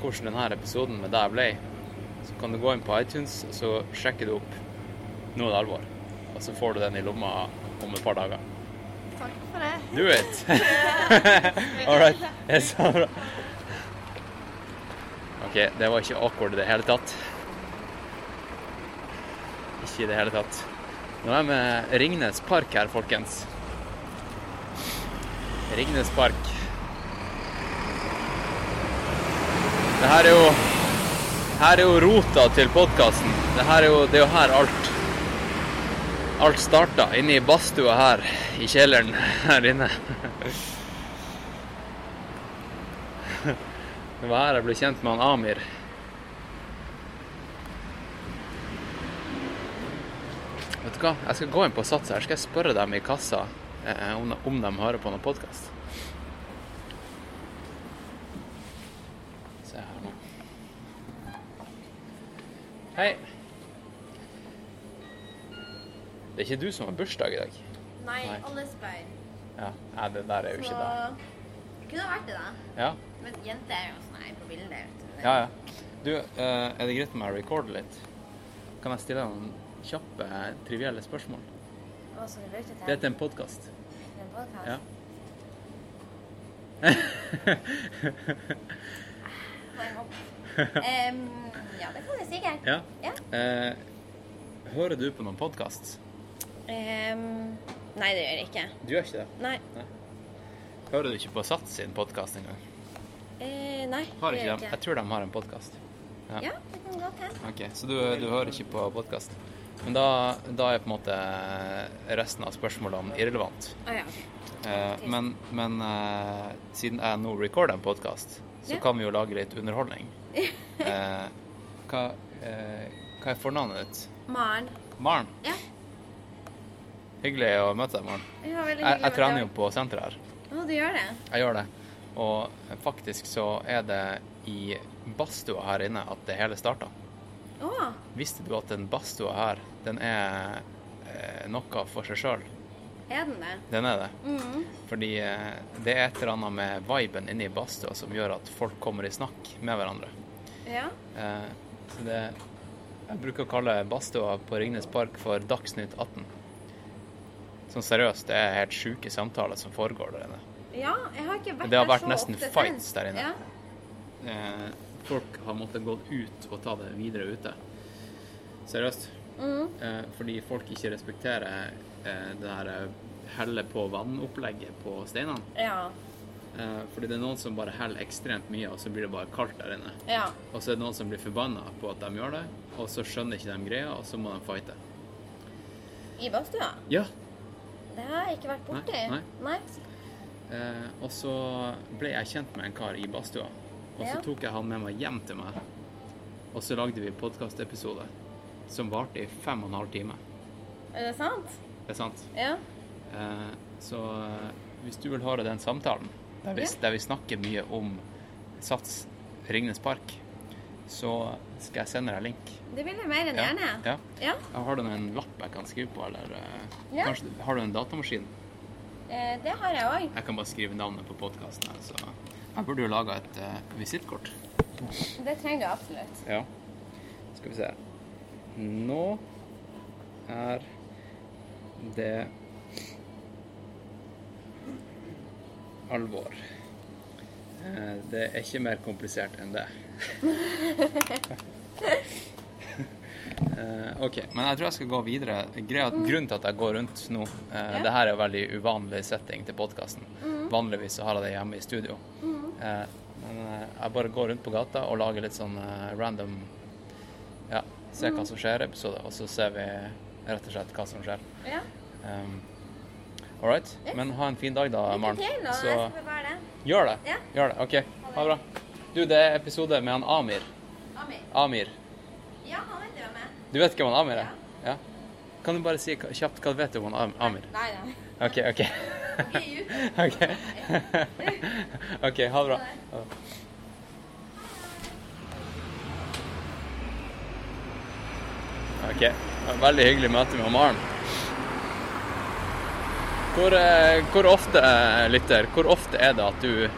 hvordan denne episoden med deg ble, så kan du gå inn på iTunes og så sjekker du opp 'Nå er det alvor'. Og så får du den i lomma om et par dager. Takk for det. Do it! [LAUGHS] All right. Er så bra. OK, det var ikke awkward i det hele tatt. Ikke i det hele tatt. Nå er jeg med Ringnes Park her, folkens. Ringnes Park. Det her er jo Her er jo rota til podkasten. Det det er jo her alt Alt starta inne i badstua her, i kjelleren her inne. Det var her jeg ble kjent med han Amir. Vet du hva, jeg skal gå inn på Sats her, skal jeg spørre dem i kassa eh, om, de hører på noen podkast. Se her nå. Hei. Det er ikke du som har bursdag i dag? Nei, Nei. alle spør. Ja, Nei, det der er jo ikke det. Så kunne vært det, da. Ja, Men jenter er jo sånn her på bildet. vet du. ja. ja. Du, eh, er det greit med å recorde litt? Kan jeg stille deg noen kjappe, trivielle spørsmål? Å, som du brukte til Det er en podkast. en podcast? Ja. [LAUGHS] um, ja, det kan du sikkert. ja. Ja. Uh, hører du på noen podkast? Em, nei, det gjør jeg ikke. Du gjør ikke det? Nei. Hører du ikke på Sats sin podkast engang? Eh, nei, Har ikke jeg Jeg tror de har en podkast. Ja. Ja, det kan godt hende. Ok, Så du, du hører ikke på podkast? Men da, da er på en måte resten av spørsmålene irrelevant. Ah, ja. Eh, men men eh, siden jeg nå recorder en podkast, så Ja. kan vi jo lage litt underholdning. [LAUGHS] Eh, hva, eh, hva er fornavnet ditt? Maren. Maren? Ja. Hyggelig å møte deg, Maren. Jeg, jeg trener jo på senteret her. Å, du gjør det? Jeg gjør det. Og faktisk så er det i badstua her inne at det hele starta. Oh. Visste du at den badstua her, den er eh, noe for seg sjøl? er den det? Den er det. Mm. Fordi eh, det er et eller annet med viben inne i badstua som gjør at folk kommer i snakk med hverandre. Ja. Eh, så det Jeg bruker å kalle badstua på Ringnes Park for Dagsnytt 18. Sånn seriøst, det er helt sjuke samtaler som foregår der inne. Ja, jeg har ikke vært Det har vært så nesten fights der inne. Ja. Eh, folk har måttet gå ut og ta det videre ute. Seriøst. Mm. Eh, fordi folk ikke respekterer eh, det her eh, helle på vann-opplegget på steinene. Ja. Eh, fordi det er noen som bare heller ekstremt mye, og så blir det bare kaldt der inne. ja. Og så er det noen som blir forbanna på at de gjør det, og så skjønner ikke de greia, og så må de fighte. I badstua? Ja. Det har jeg ikke vært borti. Nei, Nei. Eh, og så ble jeg kjent med en kar i badstua, og så Ja. tok jeg han med meg hjem til meg. Og så lagde vi podkastepisode som varte i fem og en halv time. Er det sant? Det er sant. Ja. Eh, så eh, hvis du vil høre den samtalen, der vi, der vi snakker mye om Sats Ringnes Park, så skal jeg sende deg link. Det vil jeg mer enn gjerne. Ja. Ja. ja. har du en lapp jeg kan skrive på, eller eh, Ja. kanskje har du en datamaskin? Eh, det har jeg òg. Jeg kan bare skrive navnet på podkasten så jeg burde jo laga et uh, visittkort. Det trenger du absolutt. Ja. Skal vi se. Nå er det alvor. Eh, Det er ikke mer komplisert enn det. [LAUGHS] Eh, OK, men jeg tror jeg skal gå videre. Greia, grunnen til at jeg går rundt nå eh, Det her er en veldig uvanlig setting til podkasten. Vanligvis så har jeg det hjemme i studio. Eh, men eh, jeg bare går rundt på gata og lager litt sånn random Ja, se hva som skjer i episode og så ser vi rett og slett hva som skjer. Ja. Um, All right. Men ha en fin dag, da, Maren. Så gjør det. Yeah. Gjør det. OK. Ha det bra. Du, det er episode med han Amir. Amir. Amir. Ja, han vet hvem jeg er. Du vet hvem han Amir er? Ja. Kan du bare si kjapt hva du vet du om han Amir? Nei, nei. OK, OK. [LAUGHS] OK. [LAUGHS] OK, ha det bra. OK. Veldig hyggelig møte med Maren. Hvor, eh, hvor ofte, eh, lytter, hvor ofte er det at du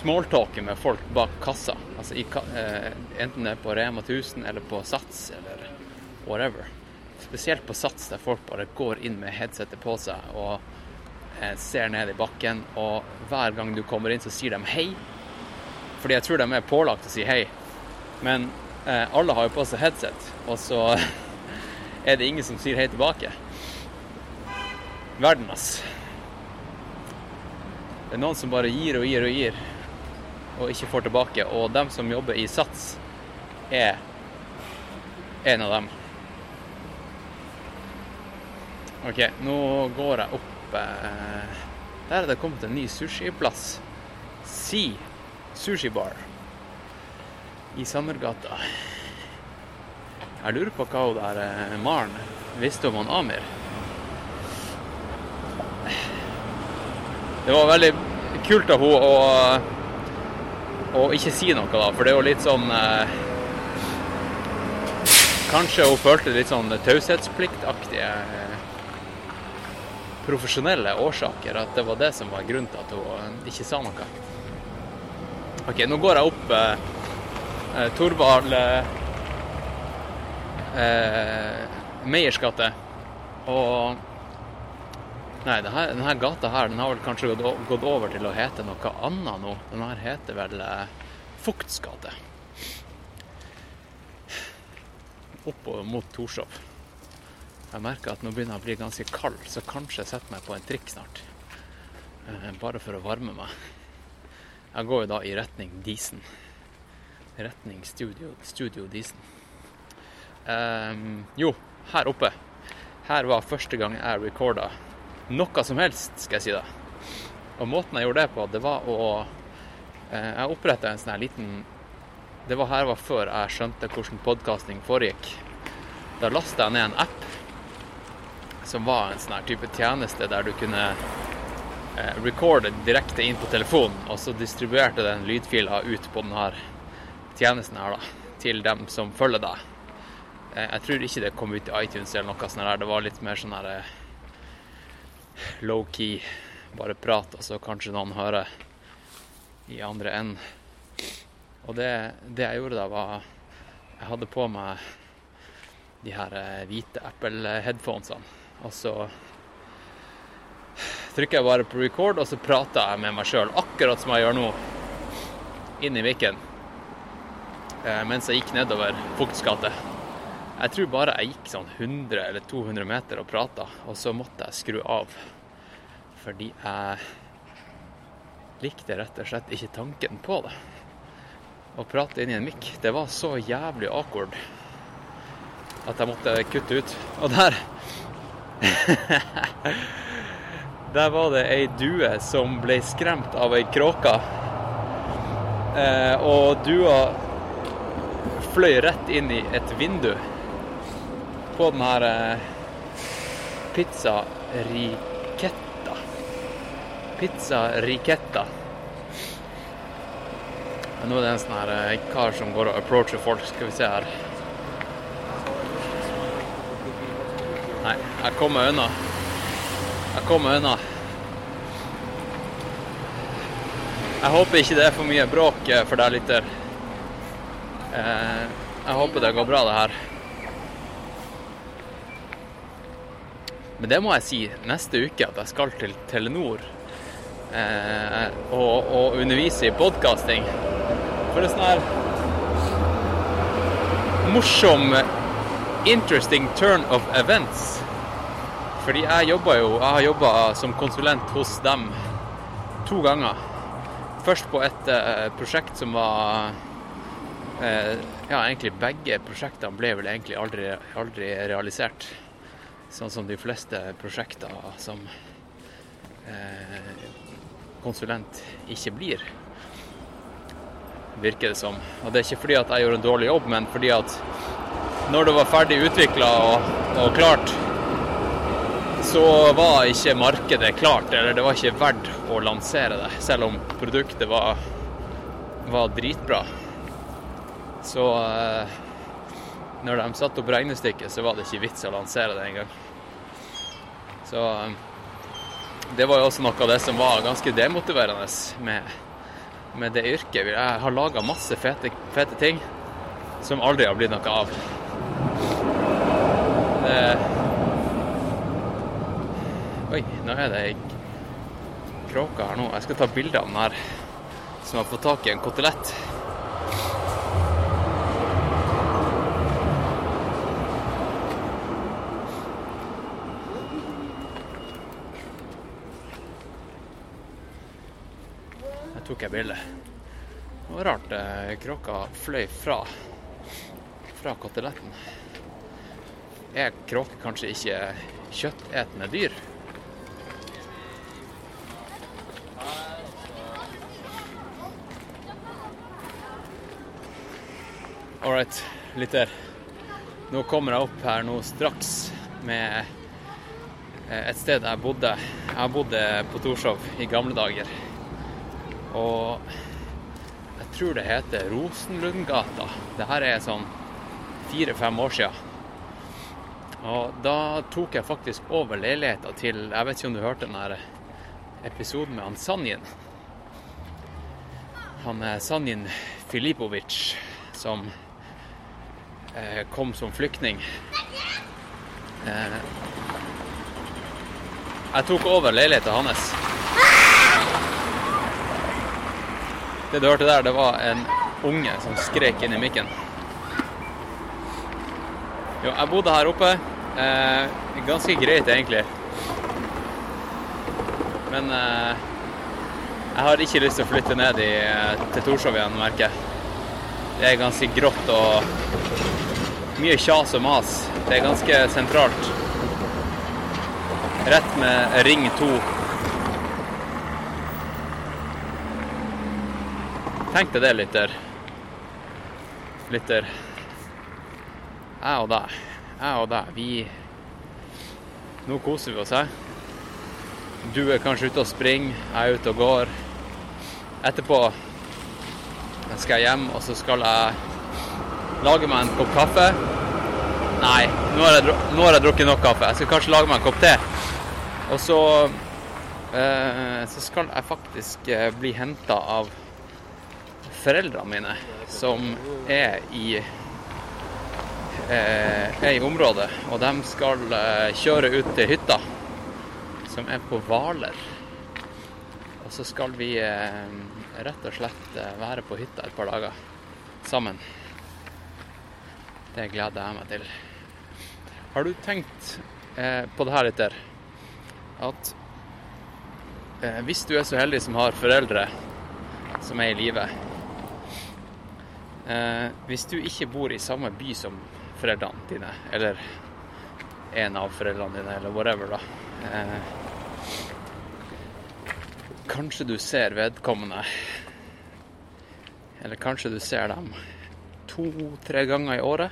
smalltalker med folk bak kassa? Altså i, eh, enten det er på Rema 1000 eller på Sats eller whatever. Spesielt på Sats, der folk bare går inn med headsetet på seg og eh, ser ned i bakken. Og hver gang du kommer inn, så sier de hei. Fordi jeg tror de er pålagt å si hei. Men eh, alle har jo på seg headset, og så [LAUGHS] er det ingen som sier hei tilbake. Verden, ass. Det er noen som bare gir og gir og gir, og ikke får tilbake. Og dem som jobber i Sats, er en av dem. OK, nå går jeg opp eh, Der er det kommet en ny sushiplass. Si Sushi Bar i Sammergata. Jeg lurer på hva hun der eh, Maren visste om han Amir. Det var veldig kult av henne å, å ikke si noe, da, for det er jo litt sånn eh, Kanskje hun følte litt sånn taushetspliktaktige eh, profesjonelle årsaker. At det var det som var grunnen til at hun eh, ikke sa noe. OK, nå går jeg opp eh, eh, Torvald eh, eh, Meyers gate. Og Nei, denne, gata her den har vel kanskje gått, over til å hete noe annet nå. Den her heter vel eh, Fugts gate. Oppover mot Torshov. Jeg merker at nå begynner jeg å bli ganske kald, så kanskje jeg setter meg på en trikk snart. Eh, bare for å varme meg. Jeg går jo da i retning Disen. Retning Studio, studio Disen. Eh, jo, her oppe. Her var første gang jeg recorda noe som helst, skal jeg si det. Og måten jeg gjorde det på, det var å eh, Jeg oppretta en sånn her liten Det var her var før jeg skjønte hvordan podkasting foregikk. Da lasta jeg ned en app som var en sånn her type tjeneste der du kunne eh, recorde direkte inn på telefonen, og så distribuerte den lydfila ut på denne tjenesten her da, til dem som følger deg. Eh, jeg tror ikke det kom ut i iTunes eller noe sånt. der. Det var litt mer sånn her low-key, bare prat, og så kanskje noen hører i andre enden. Og det, det jeg gjorde da, var Jeg hadde på meg de her eh, hvite Apple-headphonesene, og så trykker jeg bare på record, og så prater jeg med meg sjøl, akkurat som jeg gjør nå, inn i mikken, eh, mens jeg gikk nedover Fugts gate. Jeg tror bare jeg gikk sånn 100 eller 200 meter og prata, og så måtte jeg skru av. Fordi jeg likte rett og slett ikke tanken på det. Å prate inn i en mikk, det var så jævlig awkward at jeg måtte kutte ut. Og der [LAUGHS] Der var det ei due som ble skremt av ei kråke. Eh, og dua fløy rett inn i et vindu på den her eh, pizza riketta. Pizza ricetta. Nå er det en sånn her eh, kar som går og approacher folk. Skal vi se her. Nei, jeg kom meg unna. Jeg kom meg unna. Jeg håper ikke det er for mye bråk eh, for deg, lytter. Jeg håper det går bra, det her. Men det må jeg si neste uke, at jeg skal til Telenor eh, og, og undervise i podkasting. For en sånn her morsom, interesting turn of events. Fordi jeg jobba jo Jeg har jobba som konsulent hos dem to ganger. Først på et uh, prosjekt som var uh, Ja, egentlig begge prosjektene ble vel egentlig aldri, aldri realisert. Sånn som de fleste prosjekter som eh, konsulent ikke blir, virker det som. Og det er ikke fordi at jeg gjorde en dårlig jobb, men fordi at når det var ferdig utvikla og, og klart, så var ikke markedet klart, eller det var ikke verdt å lansere det, selv om produktet var, var dritbra. Så eh, når de satte opp regnestykket, så var det ikke vits å lansere det engang. Så eh, det var jo også noe av det som var ganske demotiverende med, med det yrket. Jeg har laga masse fete, fete ting som aldri har blitt noe av. Det Oi, nå er det ei kråke her nå. Jeg skal ta bilde av den her som har fått tak i en kotelett. Tok jeg bilde. Det var rart eh, kråka fløy fra, fra koteletten. Er kråker kanskje ikke kjøttetende dyr? All right, lytter. Nå kommer jeg opp her nå straks med eh, et sted jeg bodde. Jeg bodde på Torshov i gamle dager. Og jeg tror det heter Rosenlundgata. Det her er sånn fire-fem år siden. Og da tok jeg faktisk over leiligheta til Jeg vet ikke om du hørte den her episoden med han Sanjin. Han er Sanjin Filipovic som eh, kom som flyktning. Eh, jeg tok over leiligheta hans. Det du hørte der, det var en unge som skrek inn i mikken. Jo, jeg bodde her oppe. Eh, ganske greit, egentlig. Men eh, jeg har ikke lyst til å flytte ned i, eh, til Torshov igjen, merker jeg. Det er ganske grått og mye kjas og mas. Det er ganske sentralt. Rett med Ring 2. Tenk deg det, lytter. Lytter. Jeg og deg. Jeg og deg. Vi Nå koser vi oss her. Du er kanskje ute og springer, jeg er ute og går. Etterpå skal jeg hjem, og så skal jeg lage meg en kopp kaffe. Nei, nå har jeg, nå har jeg drukket nok kaffe. Jeg skal kanskje lage meg en kopp te. Og så eh, så skal jeg faktisk eh, bli henta av foreldrene mine, som er i eh, er i området. Og de skal eh, kjøre ut til hytta, som er på Hvaler. Og så skal vi eh, rett og slett eh, være på hytta et par dager sammen. Det gleder jeg meg til. Har du tenkt eh, på det her litt der? At eh, hvis du er så heldig som har foreldre som er i live eh, Hvis du ikke bor i samme by som foreldrene dine, eller en av foreldrene dine, eller whatever, da. Eh, kanskje du ser vedkommende Eller kanskje du ser dem to-tre ganger i året.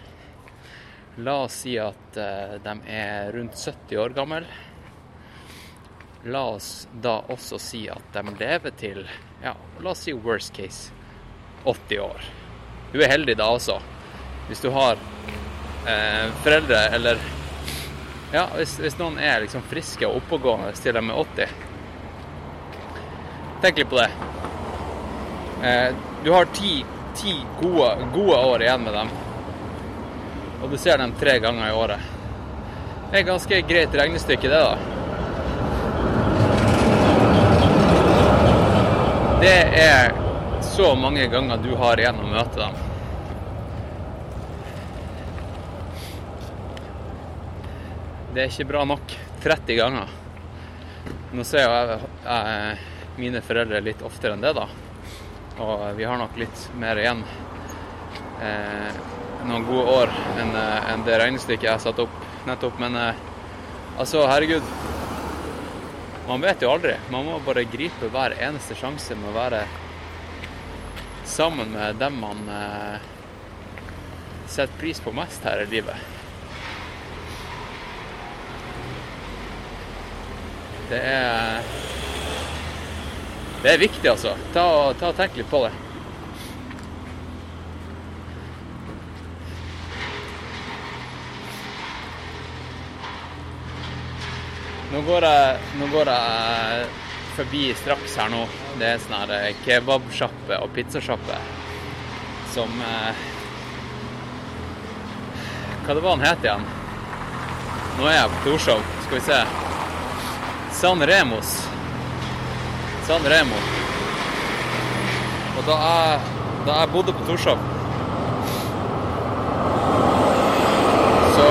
La oss si at eh, de er rundt 70 år gamle. La oss da også si at de lever til ja, la oss si worst case 80 år. Du er heldig da også. Hvis du har eh, foreldre eller Ja, hvis, hvis noen er liksom friske og oppegående til de er 80. Tenk litt på det. Eh, du har ti, ti gode, gode år igjen med dem. Og du ser dem tre ganger i året. Det er et ganske greit regnestykke, det, da. Det er så mange ganger du har igjen å møte dem. Det er ikke bra nok. 30 ganger. Nå ser jeg, mine foreldre litt oftere enn det, da. Og vi har nok litt mer igjen. Eh, noen gode år enn en det regnestykket jeg satte opp nettopp. Men eh, altså, herregud. Man vet jo aldri. Man må bare gripe hver eneste sjanse med å være sammen med dem man eh, setter pris på mest her i livet. Det er Det er viktig, altså. Ta ta og tenk litt på det. Nå går jeg, nå går jeg forbi straks her nå. Det er sånn her eh, kebabsjappe og pizzasjappe som eh, Hva det var han het igjen? Nå er jeg på Torshov. Skal vi se. San Remos. San Remo. Og da jeg, da jeg bodde på Torshov Så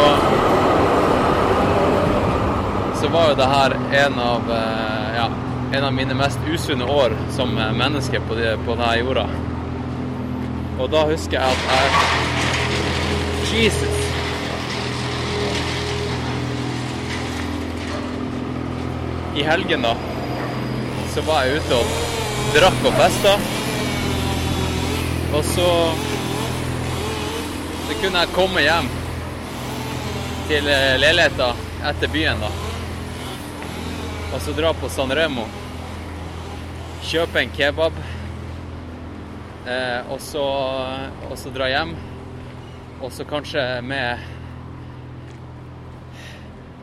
så var jo det her en av, eh, en av mine mest usunne år som eh, menneske på, de, på denne jorda. Og da husker jeg at jeg Jesus. I helgen, da, så var jeg ute og drakk og festa. Og så Så kunne jeg komme hjem til eh, leiligheta etter byen, da. Og så dra på San Remo. Kjøpe en kebab. Eh, og, så, og så dra hjem. Og så kanskje med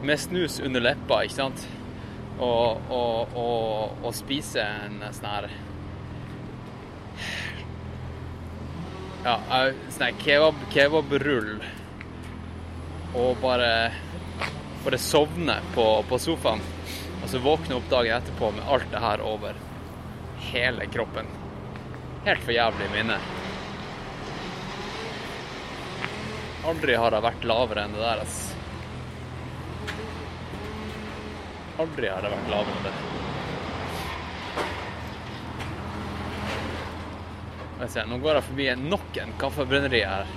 med snus under leppa, ikke sant? Og, og, og, og spise en sånn her Ja, sånn her kebab, kebabrull. Og bare bare sovne på, på sofaen. Og så våkne opp dagen etterpå med alt det her over hele kroppen. Helt for jævlig minne. Aldri har jeg vært lavere enn det der, ass. Aldri har jeg vært lavere enn det. Nå går jeg forbi nok en kaffebrenneri her.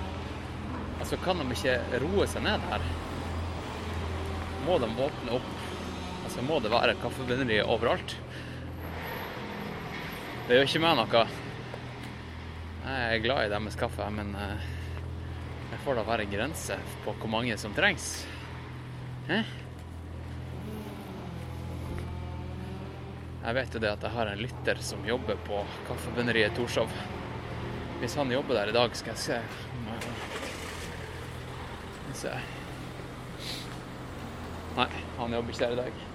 Altså, kan de ikke roe seg ned her? Må de åpne opp Altså, må det være kaffebrenneri overalt? Det gjør ikke meg noe. Jeg er glad i deres kaffe, men eh, det får da være grenser på hvor mange som trengs. Hæ? Jeg vet jo det at jeg har en lytter som jobber på kaffebrenneriet Torshov. Hvis han jobber der i dag, skal jeg se om Skal vi se Nei, han jobber ikke der i dag.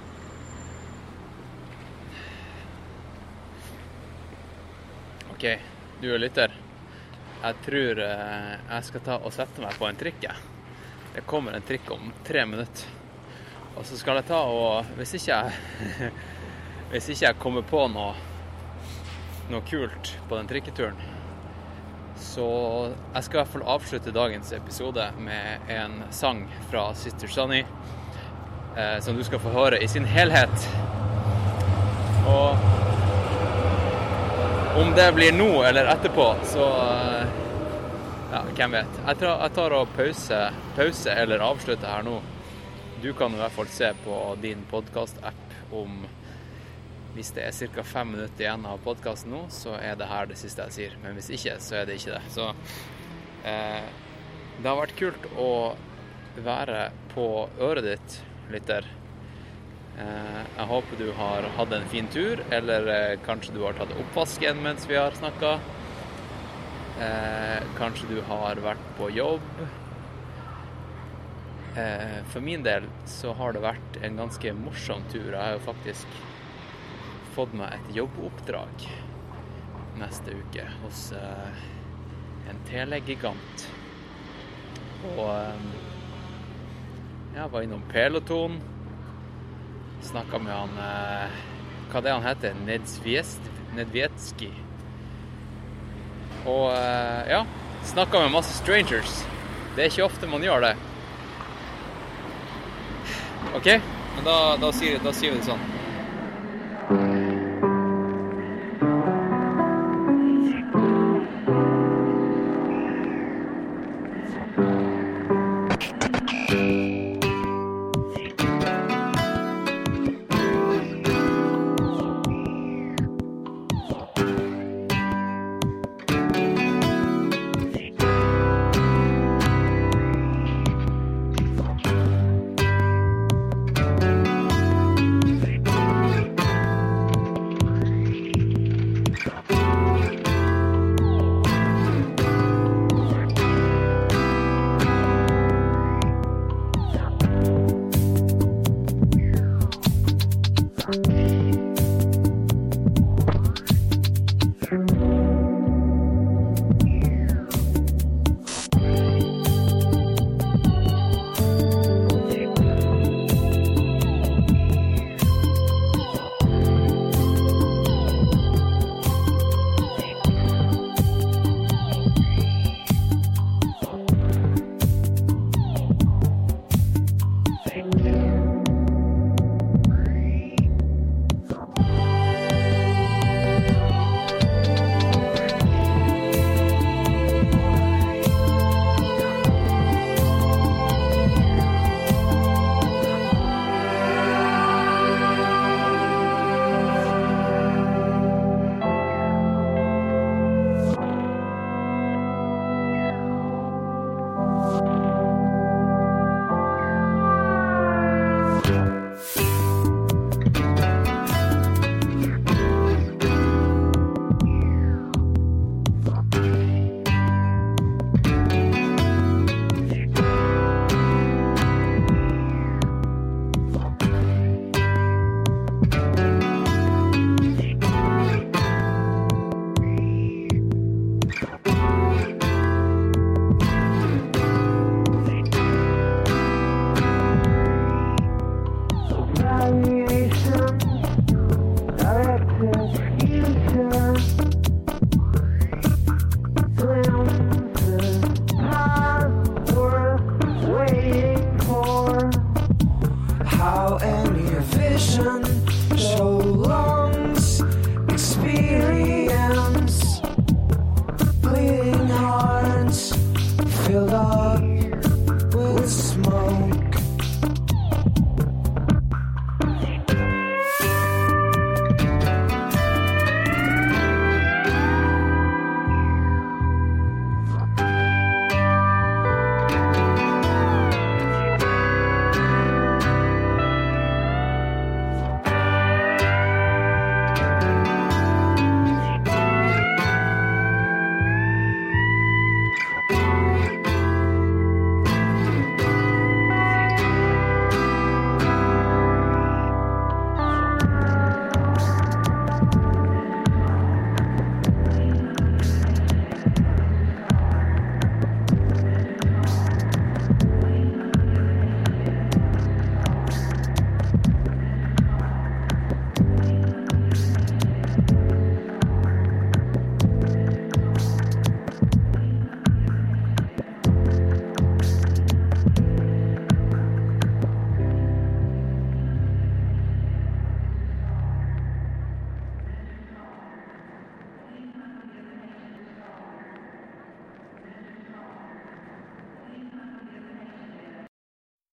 OK, du og lytter. Jeg tror eh, jeg skal ta og sette meg på en trikk. Det kommer en trikk om tre minutter. Og så skal jeg ta og Hvis ikke jeg [LAUGHS] Hvis ikke jeg kommer på noe, noe kult på den trikketuren, så jeg skal i hvert fall avslutte dagens episode med en sang fra Sister Sunny eh, som du skal få høre i sin helhet. Og om det blir nå eller etterpå, så eh, ja, hvem vet. Jeg tar, jeg tar og pause, pause eller avslutter her nå. Du kan i hvert fall se på din podkast-app om hvis det er ca. fem minutter igjen av podkasten nå, så er det her det siste jeg sier. Men hvis ikke, så er det ikke det. Så eh, det har vært kult å være på øret ditt, lytter. Eh, jeg håper du har hatt en fin tur, eller eh, kanskje du har tatt oppvasken mens vi har snakka. Eh, kanskje du har vært på jobb. For min del så har det vært en ganske morsom tur. Jeg har jo faktisk fått meg et jobboppdrag neste uke hos en telegigant. Og jeg var innom Peloton. Snakka med han eh, Hva det er han heter? Nedvjetskij. Og eh, ja, snakka med masse strangers. Det er ikke ofte man gjør det. OK? Men da, da, sier, da sier vi det sånn.